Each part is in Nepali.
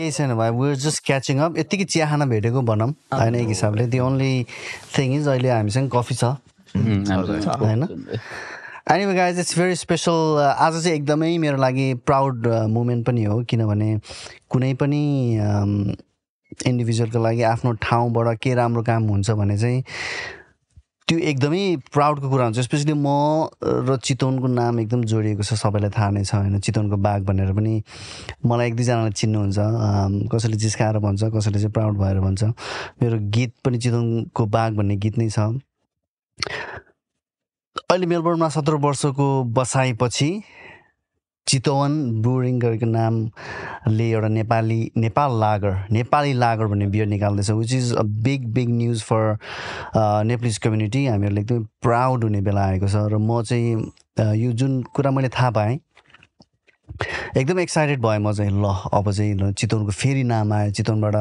केही छैन भाइ वेयर जस्ट क्याचिङ अप यत्तिकै चिया खान भेटेको भनौँ। होइन एक हिसाबले। दि ओन्ली थिङ इज अहिले हामीसँग कफी छ। होइन? Anyway guys it's very special आज चाहिँ एकदमै मेरो लागि प्राउड मुमेन्ट पनि हो किनभने कुनै पनि इन्डिभिजुअलको लागि आफ्नो ठाउँबाट के राम्रो काम हुन्छ भने चाहिँ त्यो एकदमै प्राउडको कुरा हुन्छ। स्पेसली म र चितवनको नाम एकदम जोडिएको छ सबैलाई थाहा नै छ होइन चितवनको बाघ भनेर पनि मलाई एक दुईजनाले चिन्नुहुन्छ कसैले जिस्काएर भन्छ कसैले चाहिँ प्राउड भएर भन्छ। मेरो गीत पनि चितवनको बाघ भन्ने गीत नै छ। अहिले मेलबोर्नमा सत्र वर्षको बसाइपछि चितवन ब्रुरिङ गरेको नामले एउटा नेपाली नेपाल लागर नेपाली लागर भन्ने beer निकाल्दैछ which is a big big news for Nepalese community हामीहरूले एकदमै प्राउड हुने बेला आएको छ र म चाहिँ यो जुन कुरा मैले थाहा पाएँ एकदम एक्साइटेड भएँ म चाहिँ ल अब चाहिँ चितवनको फेरि नाम आयो। चितवनबाट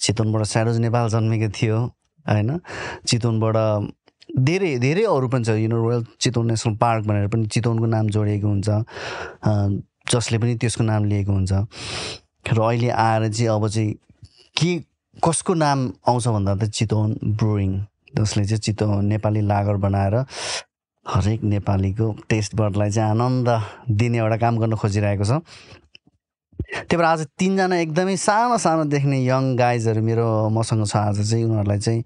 चितवनबाट स्यारोज नेपाल जन्मेको थियो होइन? चितवनबाट धेरै धेरै अरू पनि छ। You know royal Chitwan national park भनेर पनि चितवनको नाम जोडिएको हुन्छ। जसले पनि त्यसको नाम लिएको हुन्छ। र अहिले आएर चाहिँ अब चाहिँ के कसको नाम आउँछ भन्दा त चितवन ब्रुइङ जसले चाहिँ चितवन नेपाली लागर बनाएर हरेक नेपालीको टेस्ट बर्डलाई चाहिँ आनन्द दिने एउटा काम गर्न खोजिरहेको छ। त्यही भएर आज तिनजना एकदमै सानो सानो देख्ने यङ गाइजहरू मेरो मसँग छ। आज चाहिँ उनीहरूलाई चाहिँ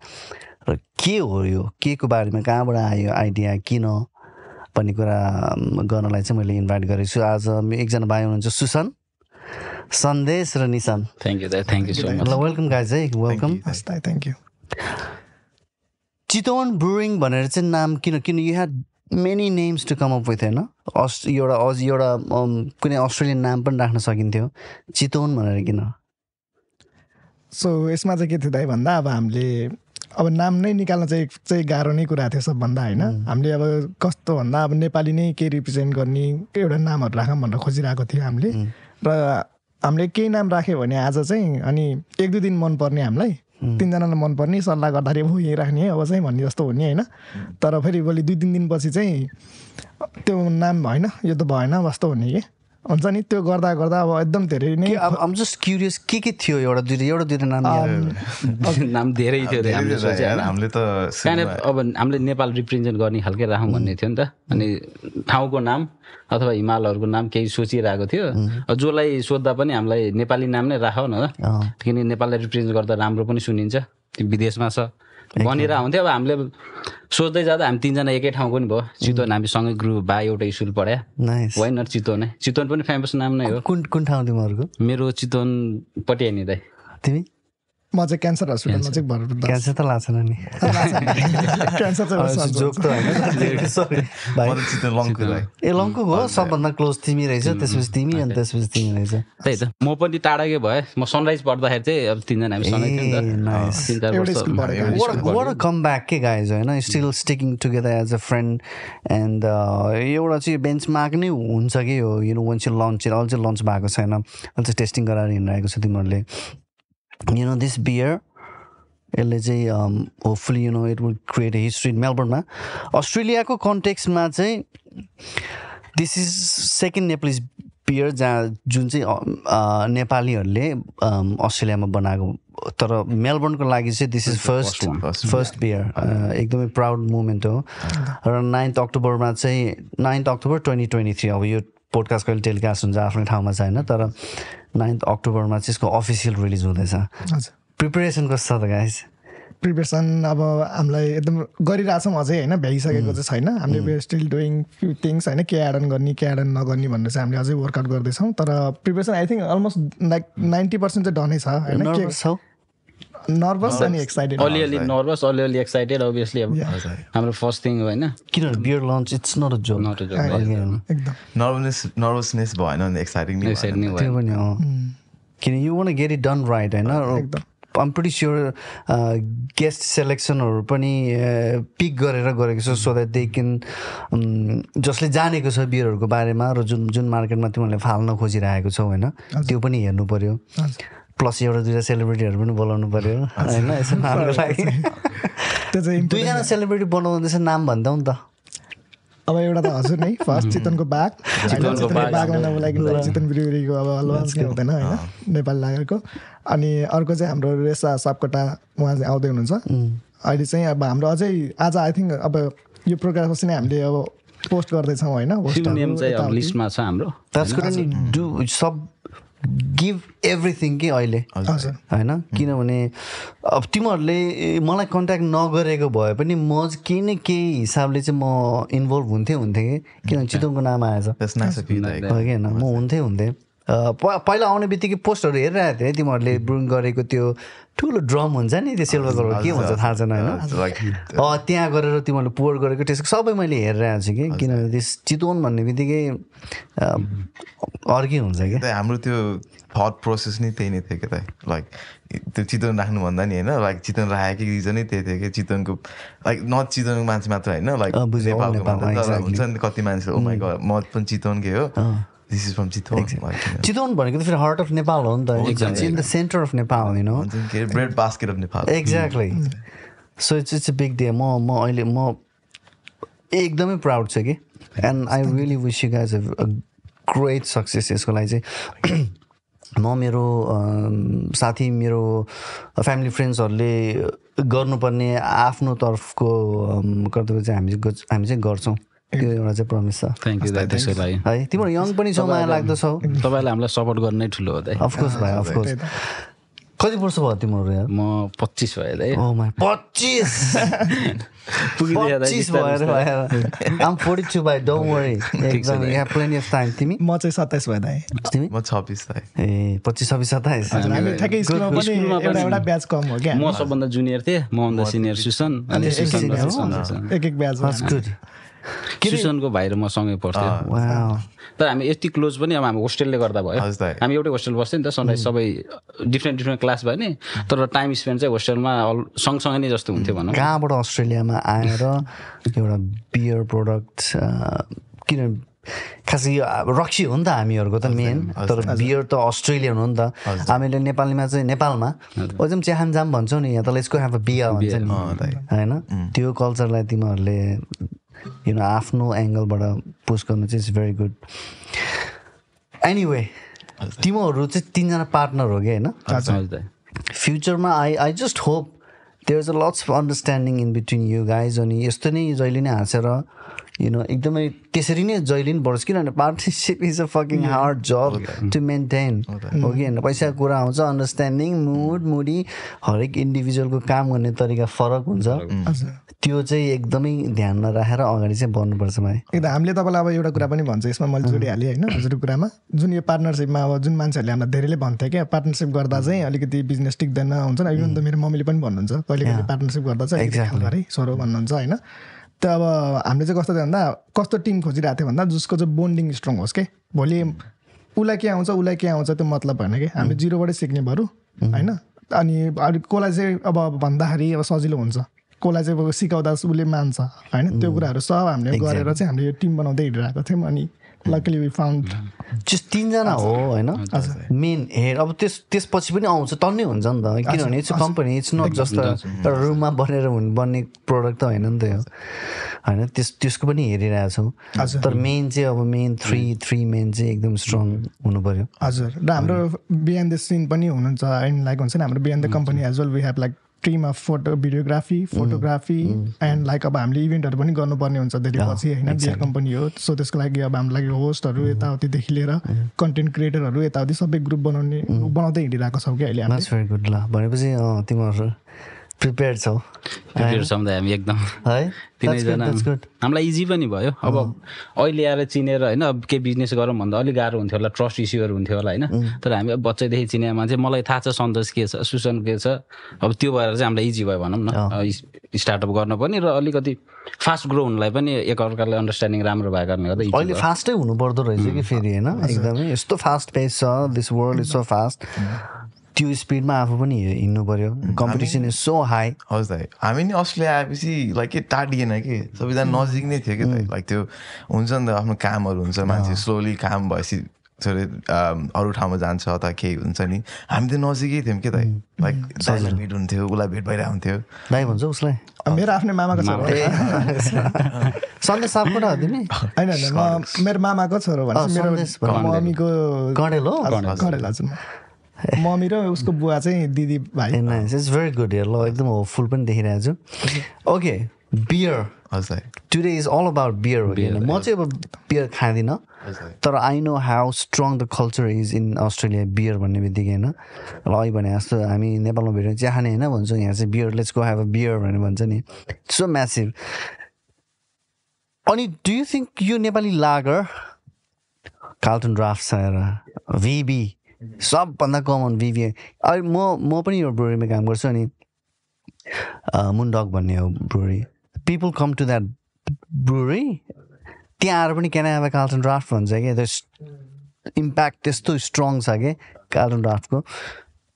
र के हो यो? के को बारेमा कहाँबाट आयो आइडिया? किन? भन्ने कुरा गर्नलाई चाहिँ मैले इन्भाइट गरेको छु। आज एकजना भाइ हुनुहुन्छ सुसन। सन्देश र Nishan thank you thank you so much ल वेलकम गाइज है। Welcome thank you Chitwan brewing भनेर चाहिँ नाम किन किन you had many names to come up with होइन? अस् एउटा अझ एउटा कुनै अस्ट्रेलियन नाम पनि राख्न सकिन्थ्यो। चितवन भनेर किन? सो यसमा चाहिँ के थियो दाइ भन्दा अब हामीले अब नाम नै निकाल्न चाहिँ चाहिँ गाह्रो नै कुरा थियो सबभन्दा होइन? हामीले अब कस्तो भन्दा अब नेपाली नै के रिप्रेजेन्ट गर्ने एउटा नामहरू राखौँ भनेर खोजिरहेको थियो हामीले। र हामीले केही नाम राख्यो भने आज चाहिँ अनि एक दुई दिन मनपर्ने हामीलाई तिनजनालाई मनपर्ने सल्लाह गर्दाखेरि हो यहीँ राख्ने अब चाहिँ भन्ने जस्तो हुने होइन? तर फेरि भोलि दुई तिन दिनपछि चाहिँ त्यो नाम होइन यो त भएन जस्तो हुने कि? हुन्छ नि? त्यो गर्दा गर्दा अब एकदम धेरै नै अब जस्ट क्युरियस के के थियो एउटा दुइटा एउटा दुइटा नाम नाम धेरै थियो हामीले त अब हामीले नेपाल रिप्रेजेन्ट गर्ने खालके राखौँ भन्ने थियो नि त। अनि ठाउँको नाम अथवा हिमालहरूको नाम केही सोचिरहेको थियो। जसलाई सोद्धा पनि हामीलाई नेपाली नाम नै राख न त। किनकि नेपाललाई रिप्रेजेन्ट गर्दा राम्रो पनि सुनिन्छ। विदेशमा छ। बनिएर हुन्थ्यो अब हामीले सोच्दै जाँदा हामी तिनजना एकै ठाउँको नि भयो। चितवन हामी सँगै ग्रुप बा एउटा स्कुल पढ्या। होइन चितवन नै चितवन पनि फेमस नाम नै हो। कुन कुन ठाउँ तिमीहरूको मेरो चितवन पट्याइ नि दाइ तिमी? म चाहिँ क्यान्सर हस्पिटलमा चाहिँ भर क्यान्सर त लाग्छ नि। क्यान्सर चाहिँ जोक त होइन। ए लङ्कु हो? सबभन्दा क्लोज तिमी रहेछ त्यसपछि तिमी अनि त्यसपछि तिमी रहेछ। त्यही त। म पनि टाढाकै भएँ। म सनराइज पढ्दाखेरि चाहिँ अब तिनजना हामी सँगै कम ब्याक के गाइज होइन? Still sticking together as a friend and एउटा चाहिँ बेन्च मार्क नै हुन्छ कि हो? यु नो वान चाहिँ लन्च अझै लन्च भएको छैन अझै टेस्टिङ गराएर हिँडिरहेको छ तिमीहरूले। यु नो दिस बियर यसले चाहिँ hopefully you know it will create a history in मेलबर्नमा अस्ट्रेलियाको कन्टेक्समा चाहिँ this is second Nepalese beer जहाँ जुन चाहिँ नेपालीहरूले अस्ट्रेलियामा बनाएको तर मेलबर्नको लागि चाहिँ this is first first beer एकदमै प्राउड मुमेन्ट हो। र नाइन्थ अक्टोबरमा चाहिँ ninth October twenty twenty three अब यो पोडकास्ट कहिले टेलिकास्ट हुन्छ आफ्नै ठाउँमा चाहिँ होइन तर नाइन्थ अक्टोबरमा चाहिँ यसको अफिसियल रिलिज हुँदैछ। प्रिपेरेसन कस्तो छ त गाइस प्रिपेरेसन अब हामीलाई एकदम गरिरहेछौँ अझै होइन? भ्याइसकेको चाहिँ छैन। हामीले स्टिल डुइङ फ्यु थिङ्स होइन? के एडन गर्ने के एडन नगर्ने भनेर चाहिँ हामीले अझै वर्कआउट गर्दैछौँ। तर preparation I think almost like ninety percent चाहिँ डनै छ होइन? नर्भस अनि एक्साइटेड अलिअलि नर्भस अलिअलि एक्साइटेड अभियसली अब हाम्रो फर्स्ट थिङ हो होइन किनभने beer launch it's not a joke not a joke एकदम नर्भसनेस नर्भसनेस भएन भने एक्साइटिङ एक्साइटिङ त्यो पनि हो किन you want get it done right होइन आम प्रिटी स्योर गेस्ट सेलेक्सनहरू पनि पिक गरेर गरेको छ सो द्याट दे क्यान जसले जानेको छ बियरहरूको बारेमा र जुन जुन मार्केटमा तिमीहरूले फाल्न खोजिरहेको छौ होइन? त्यो पनि हेर्नु पऱ्यो प्लस एउटा दुइटा सेलिब्रिटीहरू पनि बोलाउनु पऱ्यो होइन यसो नामको लागि। दुईजना सेलिब्रिटी बनाउँदैछ नाम भन्दा नि त। अब एउटा त हजुर नै। फर्स्ट चितवनको बाघ बाघलाई नबोलाइकन चितवन ब्रिउरीको अब लन्च नै हुँदैन होइन नेपाली लागेको अनि अर्को चाहिँ हाम्रो रेसा सापकोटा उहाँ चाहिँ आउँदै हुनुहुन्छ। अहिले चाहिँ अब हाम्रो अझै आज आई थिङ्क अब यो प्रोग्राम नै हामीले अब पोस्ट गर्दैछौँ होइन लिस्टमा छ हाम्रो। सब गिभ एभ्रिथिङ कि अहिले? होइन? किनभने अब तिमीहरूले मलाई कन्ट्याक्ट नगरेको भए पनि म केही न केही हिसाबले चाहिँ म इन्भल्भ हुन्थेँ हुन्थेँ कि? किनभने चितवनको नाम आएछ। होइन? म हुन्थेँ हुन्थेँ। पहिला आउने बित्तिकै पोस्टहरू हेरिरहेको थिएँ तिमीहरूले ब्रुङ गरेको त्यो ठुलो ड्रम हुन्छ नि त्यो सिल्भर कलर के हुन्छ थाहा छैन होइन? त्यहाँ गरेर तिमीहरूले पोर गरेको त्यसको सबै मैले हेरिरहेको छु कि किनभने त्यस चितवन भन्ने बित्तिकै अर्कै हुन्छ कि हाम्रो त्यो थट प्रोसेस नै त्यही नै थियो कि त। लाइक त्यो चितवन राख्नुभन्दा नि होइन लाइक चितवन राखेको रिजनै त्यही थियो कि चितवनको लाइक न चितवनको मान्छे मात्र होइन लाइक नेपालको हुन्छ नि कति मान्छे ओ माई म पनि चितवनकै हो। This is from Chitwan Chitwan भनेको त फेरि हार्ट अफ नेपाल हो नि त in the centre of Nepal you know bread basket of Nepal exactly so it's it's a big day म म अहिले म एकदमै प्राउड छ कि. And I really wish you guys a great success यसको लागि चाहिँ। म मेरो साथी मेरो फ्यामिली फ्रेन्ड्सहरूले गर्नुपर्ने आफ्नो तर्फको कर्तव्य चाहिँ हामी हामी चाहिँ गर्छौँ। त्यो एउटा चाहिँ प्रमिस छ। थ्याङ्क यू दाइ त्यसको लागि। है तिम्रो यङ पनि छौ माया लाग्दछौ। तपाईँलाई हामीलाई सपोर्ट गर्नै ठुलो हो दाइ अफकोर्स भाइ अफकोर्स कति वर्ष भयो तिम्रो यार म पच्चिस भयो दाइ पच्चिस! पच्चिस भएर आम फोर्टी टू भाइ डोन्ट वरी एकदम यहाँ प्लेनी अफ टाइम तिमी? म चाहिँ सत्ताइस भयो दाइ तिमी? म छब्बिस ए पच्चिस छब्बिस सत्ताइस। एउटा ब्याच कम हो क्या? म सबभन्दा जुनियर थिएँ मभन्दा सिनियर सुसन अनि एक एक ब्याच गुड सुसनको भाइ र म सँगै पढ्थ्यौँ तर हामी यति क्लोज पनि अब हामी होस्टेलले गर्दा भयो। हामी एउटै होस्टेल बस्थ्यौँ नि त सनराइज सबै डिफ्रेन्ट डिफ्रेन्ट क्लास भयो नि। तर टाइम स्पेन्ड चाहिँ होस्टेलमा सँगसँगै नै जस्तो हुन्थ्यो भनौँ। कहाँबाट अस्ट्रेलियामा आएर एउटा बियर प्रोडक्ट किन खासै रक्सी हो नि त हामीहरूको त मेन तर बियर त अस्ट्रेलियन हो नि त। हामीले नेपालीमा चाहिँ नेपालमा अझै पनि च्याहान भन्छौँ नि यहाँ तल यसको अब बिहा भन्छ नि। होइन? त्यो कल्चरलाई तिमीहरूले यु नो आफ्नो एङ्गलबाट पोस्ट गर्नु चाहिँ इट्स भेरी गुड एनिवे तिमीहरू चाहिँ तिनजना पार्टनर हो कि होइन? फ्युचरमा I I just hope there is a lots of understanding in between you guys अनि यस्तो नै जहिले नै हाँसेर यु नो एकदमै त्यसरी नै जहिले पनि बढोस्। किनभने partnership is a fucking hard job to maintain हो कि होइन पैसाको कुरा आउँछ अन्डरस्ट्यान्डिङ मुड मुडी हरेक इन्डिभिजुअलको काम गर्ने तरिका फरक हुन्छ। त्यो चाहिँ एकदमै ध्यानमा राखेर अगाडि चाहिँ बढ्नुपर्छ भाइ। एकदम हामीले तपाईँलाई अब एउटा कुरा पनि भन्छ यसमा मैले जोडिहालेँ होइन हजुरको कुरामा। जुन यो पार्टनरसिपमा अब जुन मान्छेहरूले हामीलाई धेरैले भन्थ्यो क्या पार्टनरसिप गर्दा चाहिँ अलिकति बिजनेस टिक्दैन हुन्छ नि? इभन त मेरो मम्मीले पनि भन्नुहुन्छ कहिले कहिले पार्टनरसिप गर्दा चाहिँ है सोरो भन्नुहुन्छ होइन? त्यो अब हामीले चाहिँ कस्तो थियो भन्दा कस्तो टिम खोजिरहेको थियो भन्दा जसको चाहिँ बोन्डिङ स्ट्रङ होस् कि? भोलि उसलाई के आउँछ उसलाई के आउँछ त्यो मतलब भएन कि? हामीले जिरोबाटै सिक्ने बरु होइन? अनि कसलाई चाहिँ अब भन्दाखेरि अब सजिलो हुन्छ। कसलाई चाहिँ अब सिकाउँदा उसले मान्छ होइन? त्यो कुराहरू सब हामीले गरेर चाहिँ हामीले यो टिम बनाउँदै हिँडिरहेको थियौँ अनि लकली वी फाउन्ड जस्ट तिनजना हो होइन? मेन हेड अब त्यस त्यसपछि पनि आउँछ टन्नै हुन्छ नि त। किनभने it's company it's not just एउटा रुममा बनेर हुने बन्ने प्रोडक्ट त होइन नि त यो। होइन त्यस त्यसको पनि हेरिरहेछौँ तर मेन चाहिँ अब मेन थ्री थ्री मेन चाहिँ एकदम स्ट्रङ हुनु पऱ्यो हजुर र हाम्रो बिहान द सिन पनि हुनुहुन्छ। एन्ड लाइक हुन्छ नि हाम्रो बिहान the company as well we have like team of photo videography photography and like अब हामीले इभेन्टहरू पनि गर्नुपर्ने हुन्छ धेरै पछि होइन? बियर कम्पनी हो सो त्यसको लागि अब हाम्रो लागि होस्टहरू. यताउतिदेखि लिएर कन्टेन्ट क्रिएटरहरू यताउति सबै ग्रुप बनाउने. बनाउँदै हिँडिरहेको छौँ कि अहिले भनेपछि तिमीहरू प्रिपेयर छौ। प्रिपेयर छौँ त हामी एकदम। है? तिनैजना हामीलाई इजी पनि भयो। अब अहिले आएर चिनेर होइन अब केही बिजनेस गरौँ भन्दा अलिक गाह्रो हुन्थ्यो होला ट्रस्ट इस्युहरू हुन्थ्यो होला होइन। तर हामी अब बच्चैदेखि चिने मान्छे मलाई थाहा छ सन्तोष के छ सुसन के छ। अब त्यो भएर चाहिँ हामीलाई इजी भयो भनौँ न। स्टार्टअप गर्न पनि र अलिकति फास्ट ग्रो हुनलाई पनि एकअर्कालाई अन्डरस्ट्यान्डिङ राम्रो भएको कारणले गर्दा अहिले फास्टै हुनु पर्दो रहेछ कि फेरि होइन? एकदमै। यस्तो फास्ट पेस छ this world is so fast त्यो स्पिडमा आफू पनि हिँड्नु पऱ्यो कम्पिटिसन इज सो हाई हजुर दाइ हामी नि अस्ट्रेलिया आएपछि लाइक के टाढिएन कि? सबैजना नजिक नै थियो कि लाइक त्यो हुन्छ नि त आफ्नो कामहरू हुन्छ मान्छे स्लोली काम भएपछि छोरे अरू ठाउँमा जान्छ अथवा केही हुन्छ नि। हामी त नजिकै थियौँ के त? लाइक दाइलाई भेट हुन्थ्यो उसलाई भेट भइरहेको हुन्थ्यो। दाइ भन्छ उसलाई? मेरो आफ्नै मामाको छोरो सन्देश सापकोटा हो तिमी? होइन मेरो मामाको छोरो भन्छ मेरो मम्मीको गडेल हो? गडेल हजुर। मम्मी र उसको बुवा चाहिँ दिदी भाइ। इट्स भेरी गुड हेयर ल एकदम होपफुल पनि देखिरहेको छु। Okay beer today is all about beer म चाहिँ अब बियर खाँदिनँ। तर I know how strong the culture is in Australia beer भन्ने बित्तिकै होइन? र अहिले भने जस्तो हामी नेपालमा भेट्यो चिया खाने होइन भन्छौँ। यहाँ चाहिँ beer let's go have a beer भनेर भन्छ नि। सो म्यासिभ अनि डु यु थिङ्क यो नेपाली लागर कार्टुन ड्राफ्ट छ हेर भिबी सबभन्दा कमन भिबी अहिले म म पनि यो ब्रोरीमा काम गर्छु अनि मुन्डक भन्ने हो brewery. People come to that brewery. त्यहाँ आएर पनि क्यान हेभ कार्टन ड्राफ्ट भन्छ क्या त्यो इम्प्याक्ट त्यस्तो स्ट्रङ छ कि कार्टन ड्राफ्टको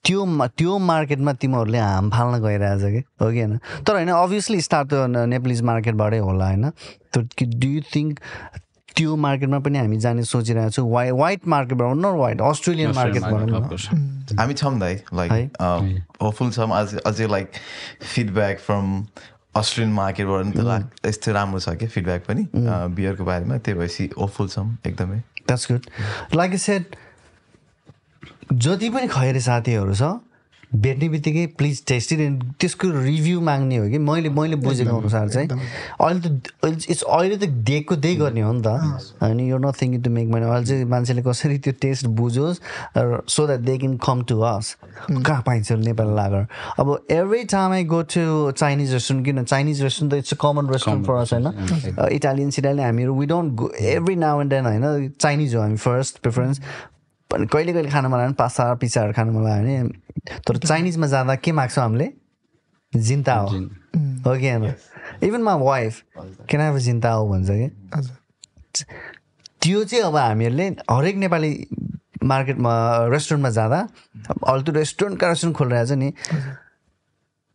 त्यो त्यो मार्केटमा तिमीहरूले हाम फाल्न गइरहेछ कि? हो कि होइन? तर होइन अभियसली स्टार्ट त नेपालिज मार्केटबाटै होला होइन। डु यु थिङ्क त्यो मार्केटमा पनि हामी जाने सोचिरहेको छौँ। वाइ वाइट मार्केटबाट न वाइट अस्ट्रेलियन मार्केट भनौँ हामी छौँ दाइ लाइक होपफुल छौँ। अझै अझै लाइक फिडब्याक फ्रम अस्ट्रेलियन मार्केटबाट पनि त यस्तो राम्रो छ क्या फिडब्याक पनि बियरको बारेमा। त्यही भएपछि ओफुल छौँ एकदमै। द्याट्स गुड लाइक सेट जति पनि खैरे साथीहरू छ भेट्ने बित्तिकै प्लिज टेस्ट इट त्यसको रिभ्यू माग्ने हो कि। मैले मैले बुझेको अनुसार चाहिँ। अहिले त इट्स अहिले त दिएको त्यही गर्ने हो नि त। होइन यो not thinking to make money अहिले चाहिँ मान्छेले कसरी त्यो टेस्ट बुझोस् so that they can come to us कहाँ पाइन्छ नेपाली लागर अब every time I go to Chinese restaurant किन चाइनिज रेस्टुरेन्ट त it's a common restaurant for us होइन? इटालियन सिटालियन हामीहरू we don't go every now and then होइन? चाइनिज हो हामी फर्स्ट प्रिफरेन्स कहिले कहिले खानु मन लाग्यो पास्ता पिसाहरू खानु मन लाग्यो भने तर चाइनिजमा जाँदा के माग्छौँ हामीले? जिन्ता हो। हो कि होइन? इभन मा वाइफ किन अब जिन्ता हो भन्छ कि? त्यो चाहिँ अब हामीहरूले हरेक नेपाली मार्केटमा रेस्टुरेन्टमा जाँदा अहिले त्यो रेस्टुरेन्टका रेस्टुरेन्ट खोलिरहेको छ नि।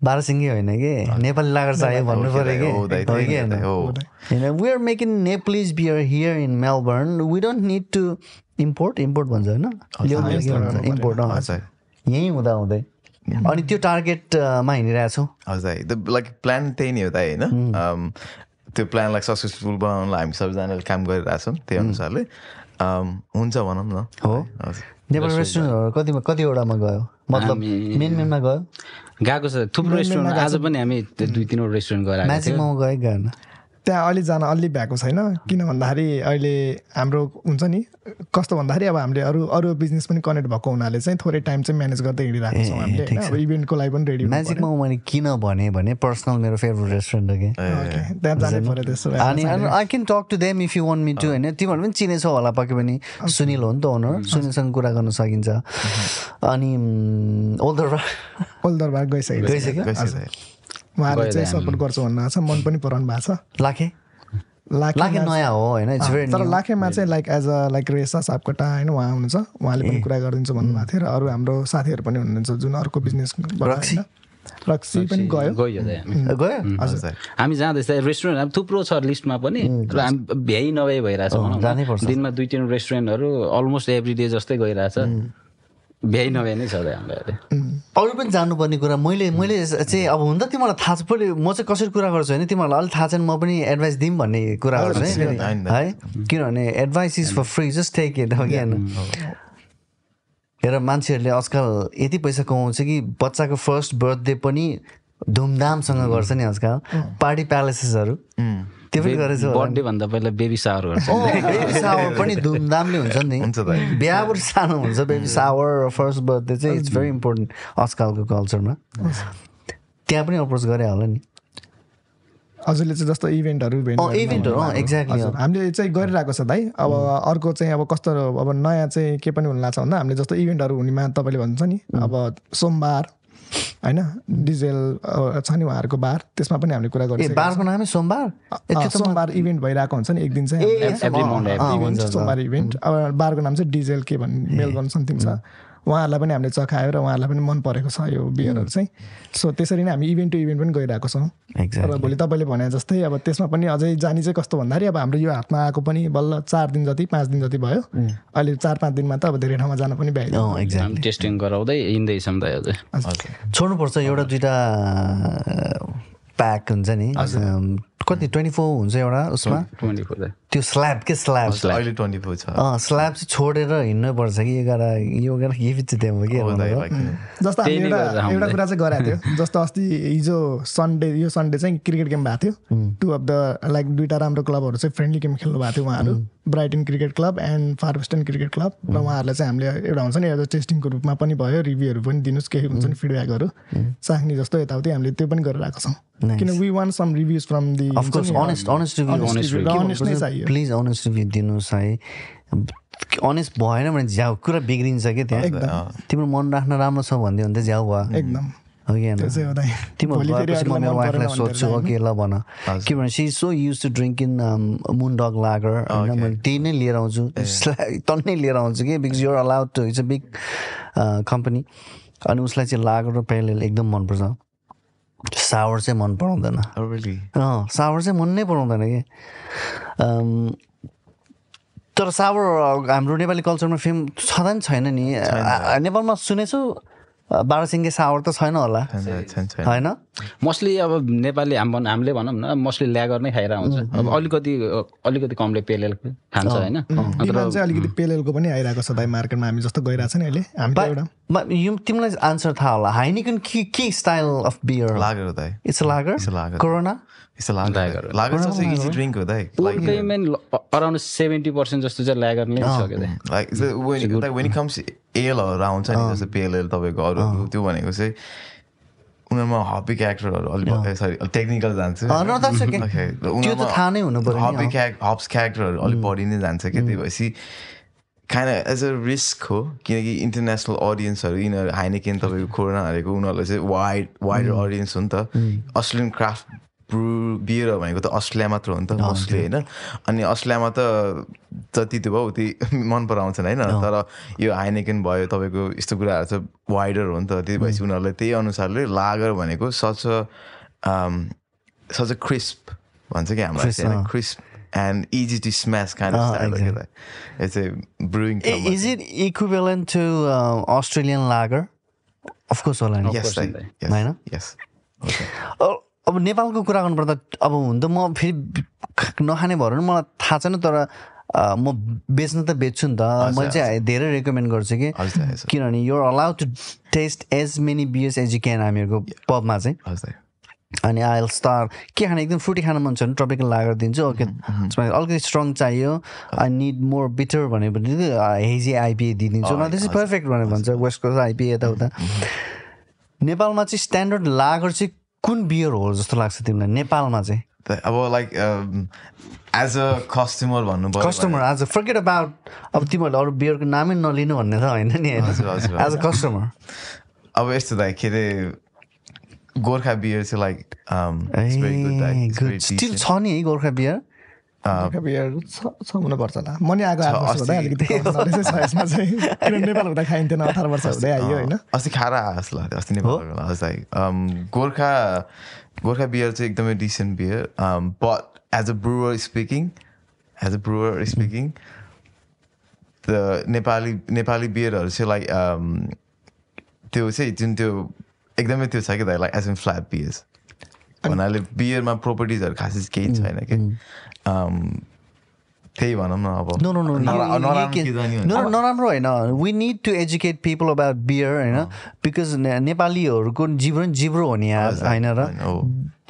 बाह्रसिङ्गी होइन कि? नेपाली लागर चाहियो भन्नु पऱ्यो कि? होइन? We are making Nepalese beer here in Melbourne we don't need to import import भन्छ होइन? इम्पोर्ट यहीँ हुँदा हुँदै। अनि त्यो टार्गेटमा हिँडिरहेको छौँ? हजुर लाइक प्लान त्यही नै हो त होइन? त्यो प्लानलाई सक्सेसफुल बनाउनलाई हामी सबैजनाले काम गरिरहेछौँ त्यही अनुसारले। हुन्छ भनौँ न। हो। नेपाल रेस्टुरेन्टहरू कतिमा कतिवटामा गयो? मतलब मेन मेनमा गयो? गएको छ। थुप्रो रेस्टुरेन्ट आज पनि हामी दुई तिनवटा रेस्टुरेन्ट गएर म्याक्सिमम गयो गएन। त्यहाँ अहिले जान अलि भएको छैन। किन भन्दाखेरि अहिले हाम्रो हुन्छ नि कस्तो भन्दाखेरि अब हामीले अरू अरू बिजनेस पनि कनेक्ट भएको हुनाले चाहिँ थोरै टाइम चाहिँ म्यानेज गर्दै हिँडिरहेको छौँ हामीले अब इभेन्टको लागि पनि रेडी म्याजिकमा मैले किन भने भने पर्सनल मेरो फेभरेट रेस्टुरेन्ट हो कि। त्यहाँ जानु पऱ्यो त्यसो अनि I can talk to them if you want me to होइन? तिमीहरू पनि चिनेछौ होला पक्कै पनि। सुनिल हो नि त ओनर सुनिलसँग कुरा गर्न सकिन्छ। अनि ओल्दरबार ओल्दरबार गइसक्यो गइसक्यो। उहाँले चाहिँ सपोर्ट गर्छु भन्नु छ मन पनि पराउनु भएको छ। लाखे? लाखे नयाँ हो होइन? तर लाखेमा चाहिँ लाइक एज अ लाइक रेसा सापकोटा होइन? उहाँ हुनुहुन्छ। उहाँले पनि कुरा गरिदिन्छु भन्नुभएको थियो र अरू हाम्रो साथीहरू पनि हुनुहुन्छ जुन अर्को बिजनेस रक्सी? पनि गयो। गयो हजुर। हामी जाँदैछ रेस्टुरेन्ट थुप्रो छ लिस्टमा पनि। र हामी भ्याइ नभए भइरहेछ दिनमा दुई तिन रेस्टुरेन्टहरू अलमोस्ट एभ्री डे जस्तै गइरहेछ। भ्याइ नभ्याइ नै छ हामीलाई अरू पनि जानुपर्ने कुरा मैले मैले चाहिँ अब हुन त तिमीलाई थाहा छ पहिले म चाहिँ कसरी कुरा गर्छु होइन तिमीहरूलाई अलिक थाहा छैन म पनि एडभाइस दिउँ भन्ने कुरा गर्छु है? किनभने advice is for free just take it हो कि होइन हेर मान्छेहरूले आजकल यति पैसा कमाउँछ कि बच्चाको फर्स्ट बर्थडे पनि धुमधामसँग गर्छ नि आजकल। पार्टी प्यालेसेसहरू त्यो पनि गरेछ बर्थडे भन्दा पहिला बेबी सावर गर्छ। बेबी सावर पनि धुमधामले हुन्छ नि। बिहा पनि सानो हुन्छ बेबी सावर फर्स्ट बर्थडे चाहिँ इट्स भेरी इम्पोर्टेन्ट आजकलको कल्चरमा त्यहाँ पनि अप्रोच गरे होला नि। हजुरले चाहिँ जस्तो इभेन्टहरू इभेन्टहरू एक्ज्याक्टली हामीले चाहिँ गरिरहेको छ दाइ अब अर्को चाहिँ अब कस्तो अब नयाँ चाहिँ के पनि हुन लाग्छ भन्दा हामीले जस्तो इभेन्टहरू हुनेमा तपाईँले भन्छ नि। अब सोमबार होइन? डिजेल छ नि उहाँहरूको बार त्यसमा पनि हामीले कुरा गर्छौँ बारको नामै सोमबार? सोमबार इभेन्ट भइरहेको हुन्छ नि एक दिन चाहिँ सोमबार। इभेन्ट अब बारको नाम चाहिँ डिजेल के भन्ने मेलबर्न समथिङ छ। उहाँहरूलाई पनि हामीले चखायो र उहाँहरूलाई पनि मन परेको छ यो बियरहरू चाहिँ। सो त्यसरी नै हामी इभेन्ट टु इभेन्ट पनि गइरहेको छौँ। र भोलि तपाईँले भने जस्तै अब त्यसमा पनि अझै जाने चाहिँ कस्तो भन्दाखेरि अब हाम्रो यो हातमा आएको पनि बल्ल चार दिन जति पाँच दिन जति भयो। अहिले चार पाँच दिनमा त अब धेरै ठाउँमा जान पनि भ्याइदियो। टेस्टिङ गराउँदै हिँड्दैछौँ त छोड्नुपर्छ एउटा दुइटा प्याक हुन्छ नि। कति ट्वेन्टी फोर हुन्छ एउटा उसमा? त्यो स्ल्याब के स्ल्याब? अहिले ट्वेन्टी फोर छ। स्ल्याब चाहिँ छोडेर हिँड्नु पर्छ कि यो गरेर यो गरेर के पछि त्यहाँ के जस्तो एउटा एउटा कुरा चाहिँ गराएको थियो। जस्तो अस्ति हिजो सन्डे यो सन्डे चाहिँ क्रिकेट गेम भएको थियो। टु अफ द लाइक दुइटा राम्रो क्लबहरू चाहिँ फ्रेन्डली गेम खेल्नु भएको थियो उहाँहरू। Brighton cricket club and far western cricket club र उहाँहरूलाई चाहिँ हामीले एउटा हुन्छ नि एउटा टेस्टिङको रूपमा पनि भयो। रिभ्यूहरू पनि दिनुहोस् केही हुन्छ नि फिडब्याकहरू चाख्ने जस्तो यताउति हामीले त्यो पनि गरिरहेको छौँ। किन we want some reviews from the please honest review दिनुहोस् है। अनेस्ट भएन भने झ्याउ कुरा बिग्रिन्छ क्या त्यहाँ। तिम्रो मन राख्न राम्रो छ भन्दै भने त झ्याउ भयो। एकदम। तिम्रो गएपछि म मेरो वाइफलाई सोध्छु ओके ल भन। किनभने she so used to drink in Moon Dog lager होइन? मैले त्यही नै लिएर आउँछु। तन्नै लिएर आउँछु कि because you're allowed to it's a big company अनि उसलाई चाहिँ लागर र पेलेल एकदम मनपर्छ। सावर चाहिँ मन पराउँदैन। सावर चाहिँ मन नै पराउँदैन कि। तर सावर हाम्रो नेपाली कल्चरमा फेम छँदा नि। छैन। नि नेपालमा सुनेछु बाह्रसिङ्गे सावर त छैन होला। होइन? मोस्टली अब नेपाली हाम हामीले भनौँ न मोस्टली ल्यागर नै खाइरहेको हुन्छ अब अलिकति अलिकति कमले पेलेल खान्छ होइन? अलिकति पेलेलको पनि आइरहेको छ भाइ मार्केटमा। हामी जस्तो गइरहेको छ नि अहिले। हामी एउटा यो तिमीलाई आन्सर थाहा होला। हाइनिकन के के style of beer lager it's lager Corona main around seventy percent जस्तो चाहिँ लागर नै छ क्या लाइक it comes एलहरू आउँछ नि जस्तो पेल एल तपाईँको अरू त्यो भनेको चाहिँ उनीहरूमा हबी क्यारेक्टरहरू अलिक सरी टेक्निकल जान्छ। हबी क्याक हब्स क्यारेक्टरहरू अलिक बढी नै जान्छ क्या त्यही भएपछि खाना एज अ रिस्क हो किनकि इन्टरनेसनल अडियन्सहरू यिनीहरू हाइनेकेन तपाईँको कोरोना हारेको उनीहरूलाई चाहिँ वाइड वाइडर अडियन्स हो नि त। अस्ट्रेलियन क्राफ्ट ब्रु बियर भनेको त अस्ट्रेलिया मात्र हो नि त मोस्टली होइन अनि अस्ट्रेलियामा त जति त्यो भयो उति मन पराउँछन् होइन तर यो हाइनेकेन भयो तपाईँको यस्तो कुराहरू चाहिँ वाइडर हो नि त त्यही भएपछि उनीहरूलाई त्यही अनुसारले लागर भनेको सच सच अ क्रिस्प भन्छ कि हाम्रो crisp and easy to smash kind of oh, style. Exactly. Like it's a brewing. Is it equivalent to uh, Australian lager? Of course, Olani. Yes, I, yes, yes. Okay. अब नेपालको कुरा गर्नुपर्दा अब हुन त म फेरि नखाने भएर मलाई थाहा छैन तर म बेच्न त बेच्छु नि त। मैले चाहिँ धेरै रेकमेन्ड गर्छु कि। किनभने यो allowed to taste as many beers as you can हामीहरूको पबमा चाहिँ। अनि आइल स्टार के खाने? एकदम फ्रुटी खान मन छ भने ट्रपिकल लागेर दिन्छु। ओके। अलिकति स्ट्रङ चाहियो। आई निड मोर बिटर भन्यो भने हेजी आइपिए दिइदिन्छु। न त्यस पर्फेक्ट भनेर भन्छ। वेस्ट कोस्ट आइपिए यताउता। नेपालमा चाहिँ स्ट्यान्डर्ड लागर चाहिँ कुन बियर हो जस्तो लाग्छ तिमीलाई? नेपालमा चाहिँ। अब लाइक एज अ कस्टमर भन्नु customer as a forget about अब तिमीहरूले अरू बियरको नामै नलिनु भन्ने त होइन नि एज अ कस्टमर अब यस्तो त के अरे गोर्खा बियर चाहिँ लाइक स्टिल छ नि है गोर्खा बियर। छ हुनुपर्छ होला। म नि आएको आठ वर्ष अलिकति यसमा चाहिँ। नेपाल हुँदा खाइन्थेन अठार वर्ष हुँदै आयो होइन अस्ति खाएर आएछ ल अस्ति नेपाल लाइक गोर्खा गोर्खा बियर चाहिँ एकदमै decent beer. But as a brewer speaking as a brewer speaking Nepali Nepali बियरहरू चाहिँ लाइक त्यो चाहिँ जुन त्यो एकदमै त्यो छ कि त like as an flat beers भन्नाले बियरमा प्रोपर्टिजहरू खासै केही छैन कि? त्यही भनौँ न अब नराम्रो होइन we need to educate people about beer होइन बिकज नेपालीहरूको जिब्रो जिब्रो हो नि यहाँ होइन र?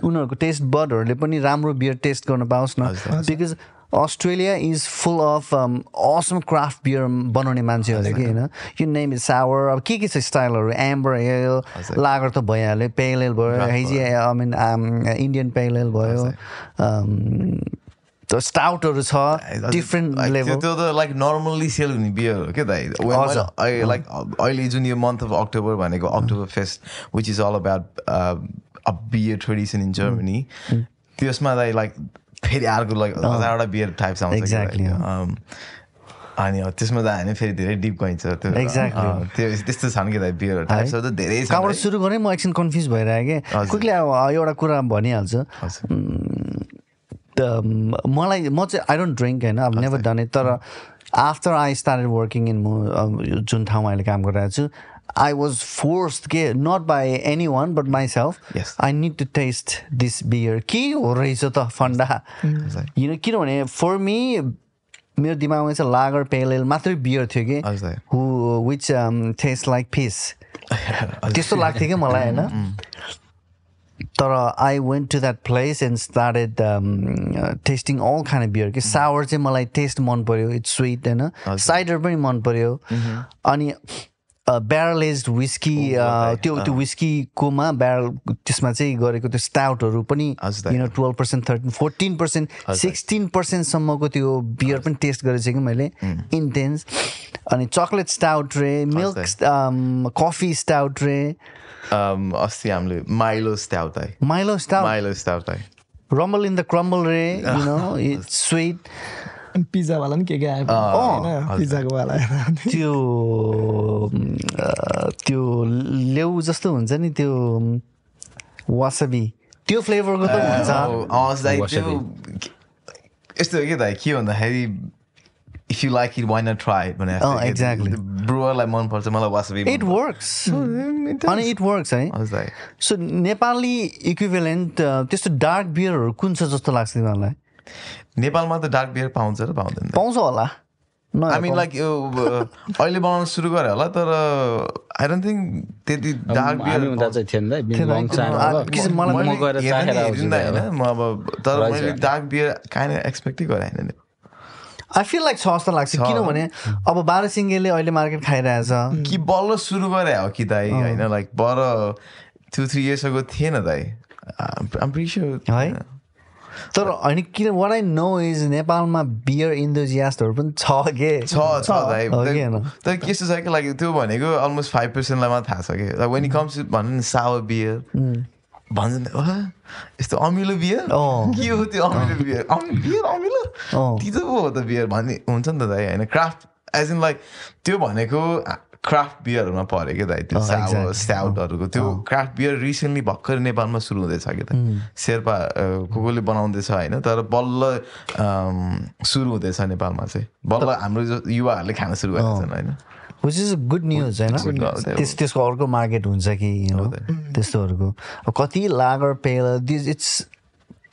उनीहरूको टेस्ट बर्डहरूले पनि राम्रो बियर टेस्ट गर्न पाओस् न। Because Australia is full of awesome craft beer बनाउने मान्छेहरू कि होइन? यो नेम इज सावर अब के के छ स्टाइलहरू? एम्बर एल लागर त भइहाल्यो पेलेल भयो hazy I mean Indian pale ale भयो स्टाउटहरू छ डिफ्रेन्ट लेभल त्यो त लाइक नर्मल्ली सेल हुने बियर हो क्या दाइ? लाइक अहिले जुन यो मन्थ अफ अक्टोबर भनेको October fest which is all about a beer tradition in Germany त्यसमा दाइ लाइक फेरि अर्को लाइक हजारवटा बियर टाइप्स आउँछ अनि त्यसमा त हामी फेरि धेरै डिप गइन्छ त्यो। त्यो त्यस्तो छ कि बियर टाइप्सहरू त धेरै कहाँबाट सुरु गरेँ म एकछिन कन्फ्युज भइरहेँ कि। क्विकली अब एउटा कुरा भनिहाल्छु। मलाई म चाहिँ आई डोन्ट ड्रिङ्क होइन? अब नेभर डन इट तर after I started working in म जुन ठाउँमा अहिले काम गरिरहेको छु I was forced, not by anyone but myself. Yes. I need to taste this beer. के हो रहेछ त फन्डा? किनभने फर मी मेरो दिमागमा चाहिँ लागर पेलेल मात्रै बियर थियो कि who which taste like fish त्यस्तो लाग्थ्यो कि मलाई होइन? तर I went to that place and started tasting all खाने बियर कि सावर चाहिँ मलाई टेस्ट मन पऱ्यो इट्स स्विट होइन? साइडर पनि मन पऱ्यो अनि ब्यारल एज विस्की त्यो त्यो विस्कीकोमा ब्यारल त्यसमा चाहिँ गरेको त्यो स्टाउटहरू पनि किन twelve percent thirteen fourteen percent sixteen पर्सेन्टसम्मको त्यो बियर पनि टेस्ट गरेको कि मैले। इन्टेन्स अनि चक्लेट स्टाउट रे मिल्क कफी स्टाउट रे अस्ति हामीले माइलो स्टाउट है माइलो स्टाउट माइलो स्टाउट है रम्बल इन द क्रम्बल रे यु नो इट्स स्विट पिज्जावाला पनि के के आयो पिज्जाको वाला त्यो त्यो लेउ जस्तो हुन्छ नि त्यो वासबी त्यो फ्लेभरको त हुन्छ यस्तो कि त के भन्दाखेरि if you like it wine try भने एक्ज्याक्टली ब्रुवरलाई मनपर्छ मलाई वासबी इट वर्क्स अनि इट वर्क्स है सो नेपाली इक्विभेलेन्ट त्यस्तो डार्क बियरहरू कुन छ जस्तो लाग्छ तिमीहरूलाई? नेपालमा त डार्क बियर पाउँछ र पाउँदैन। पाउँछ होला। आई मिन लाइक यो अहिले बनाउन सुरु गरे होला तर आई डोन्ट थिङ्क त्यति डार्क बियर म अब तर मैले डार्क बियर काहीँ एक्सपेक्टै गरेँ होइन आई फिल लाइक छ जस्तो लाग्छ किनभने अब बाह्र सिङ्गेले अहिले मार्केट खाइरहेछ। कि बल्ल सुरु गरे हो कि दाइ? होइन लाइक बर टु थ्री इयर्सको थिएन दाइ। है? तर होइन किन वाट आई नो इज नेपालमा बियर इन्डोजियास्टहरू पनि छ के? छ छ तर कस्तो छ कि लाइक त्यो भनेको अलमोस्ट फाइभ पर्सेन्टलाई मात्र थाहा छ कि। वेन कम्स भनौँ न सावर बियर भन्छ यस्तो अमिलो बियर के हो त्यो अमिलो बियर बियर अमिलो तितो पो हो त बियर भन्ने हुन्छ नि त दाइ होइन क्राफ्ट एज इन लाइक त्यो भनेको क्राफ्ट बियरहरूमा पऱ्यो क्या दाइ त्यो सावर स्टाउटहरूको त्यो क्राफ्ट बियर रिसेन्टली भर्खर नेपालमा सुरु हुँदैछ कि त शेर्पा को कोले बनाउँदैछ होइन तर बल्ल सुरु हुँदैछ नेपालमा चाहिँ बल्ल हाम्रो युवाहरूले खान सुरु गरेको छन् होइन विच इज गुड न्युज होइन त्यस त्यसको अर्को मार्केट हुन्छ कि त्यस्तोहरूको कति लागर पेल दिस इट्स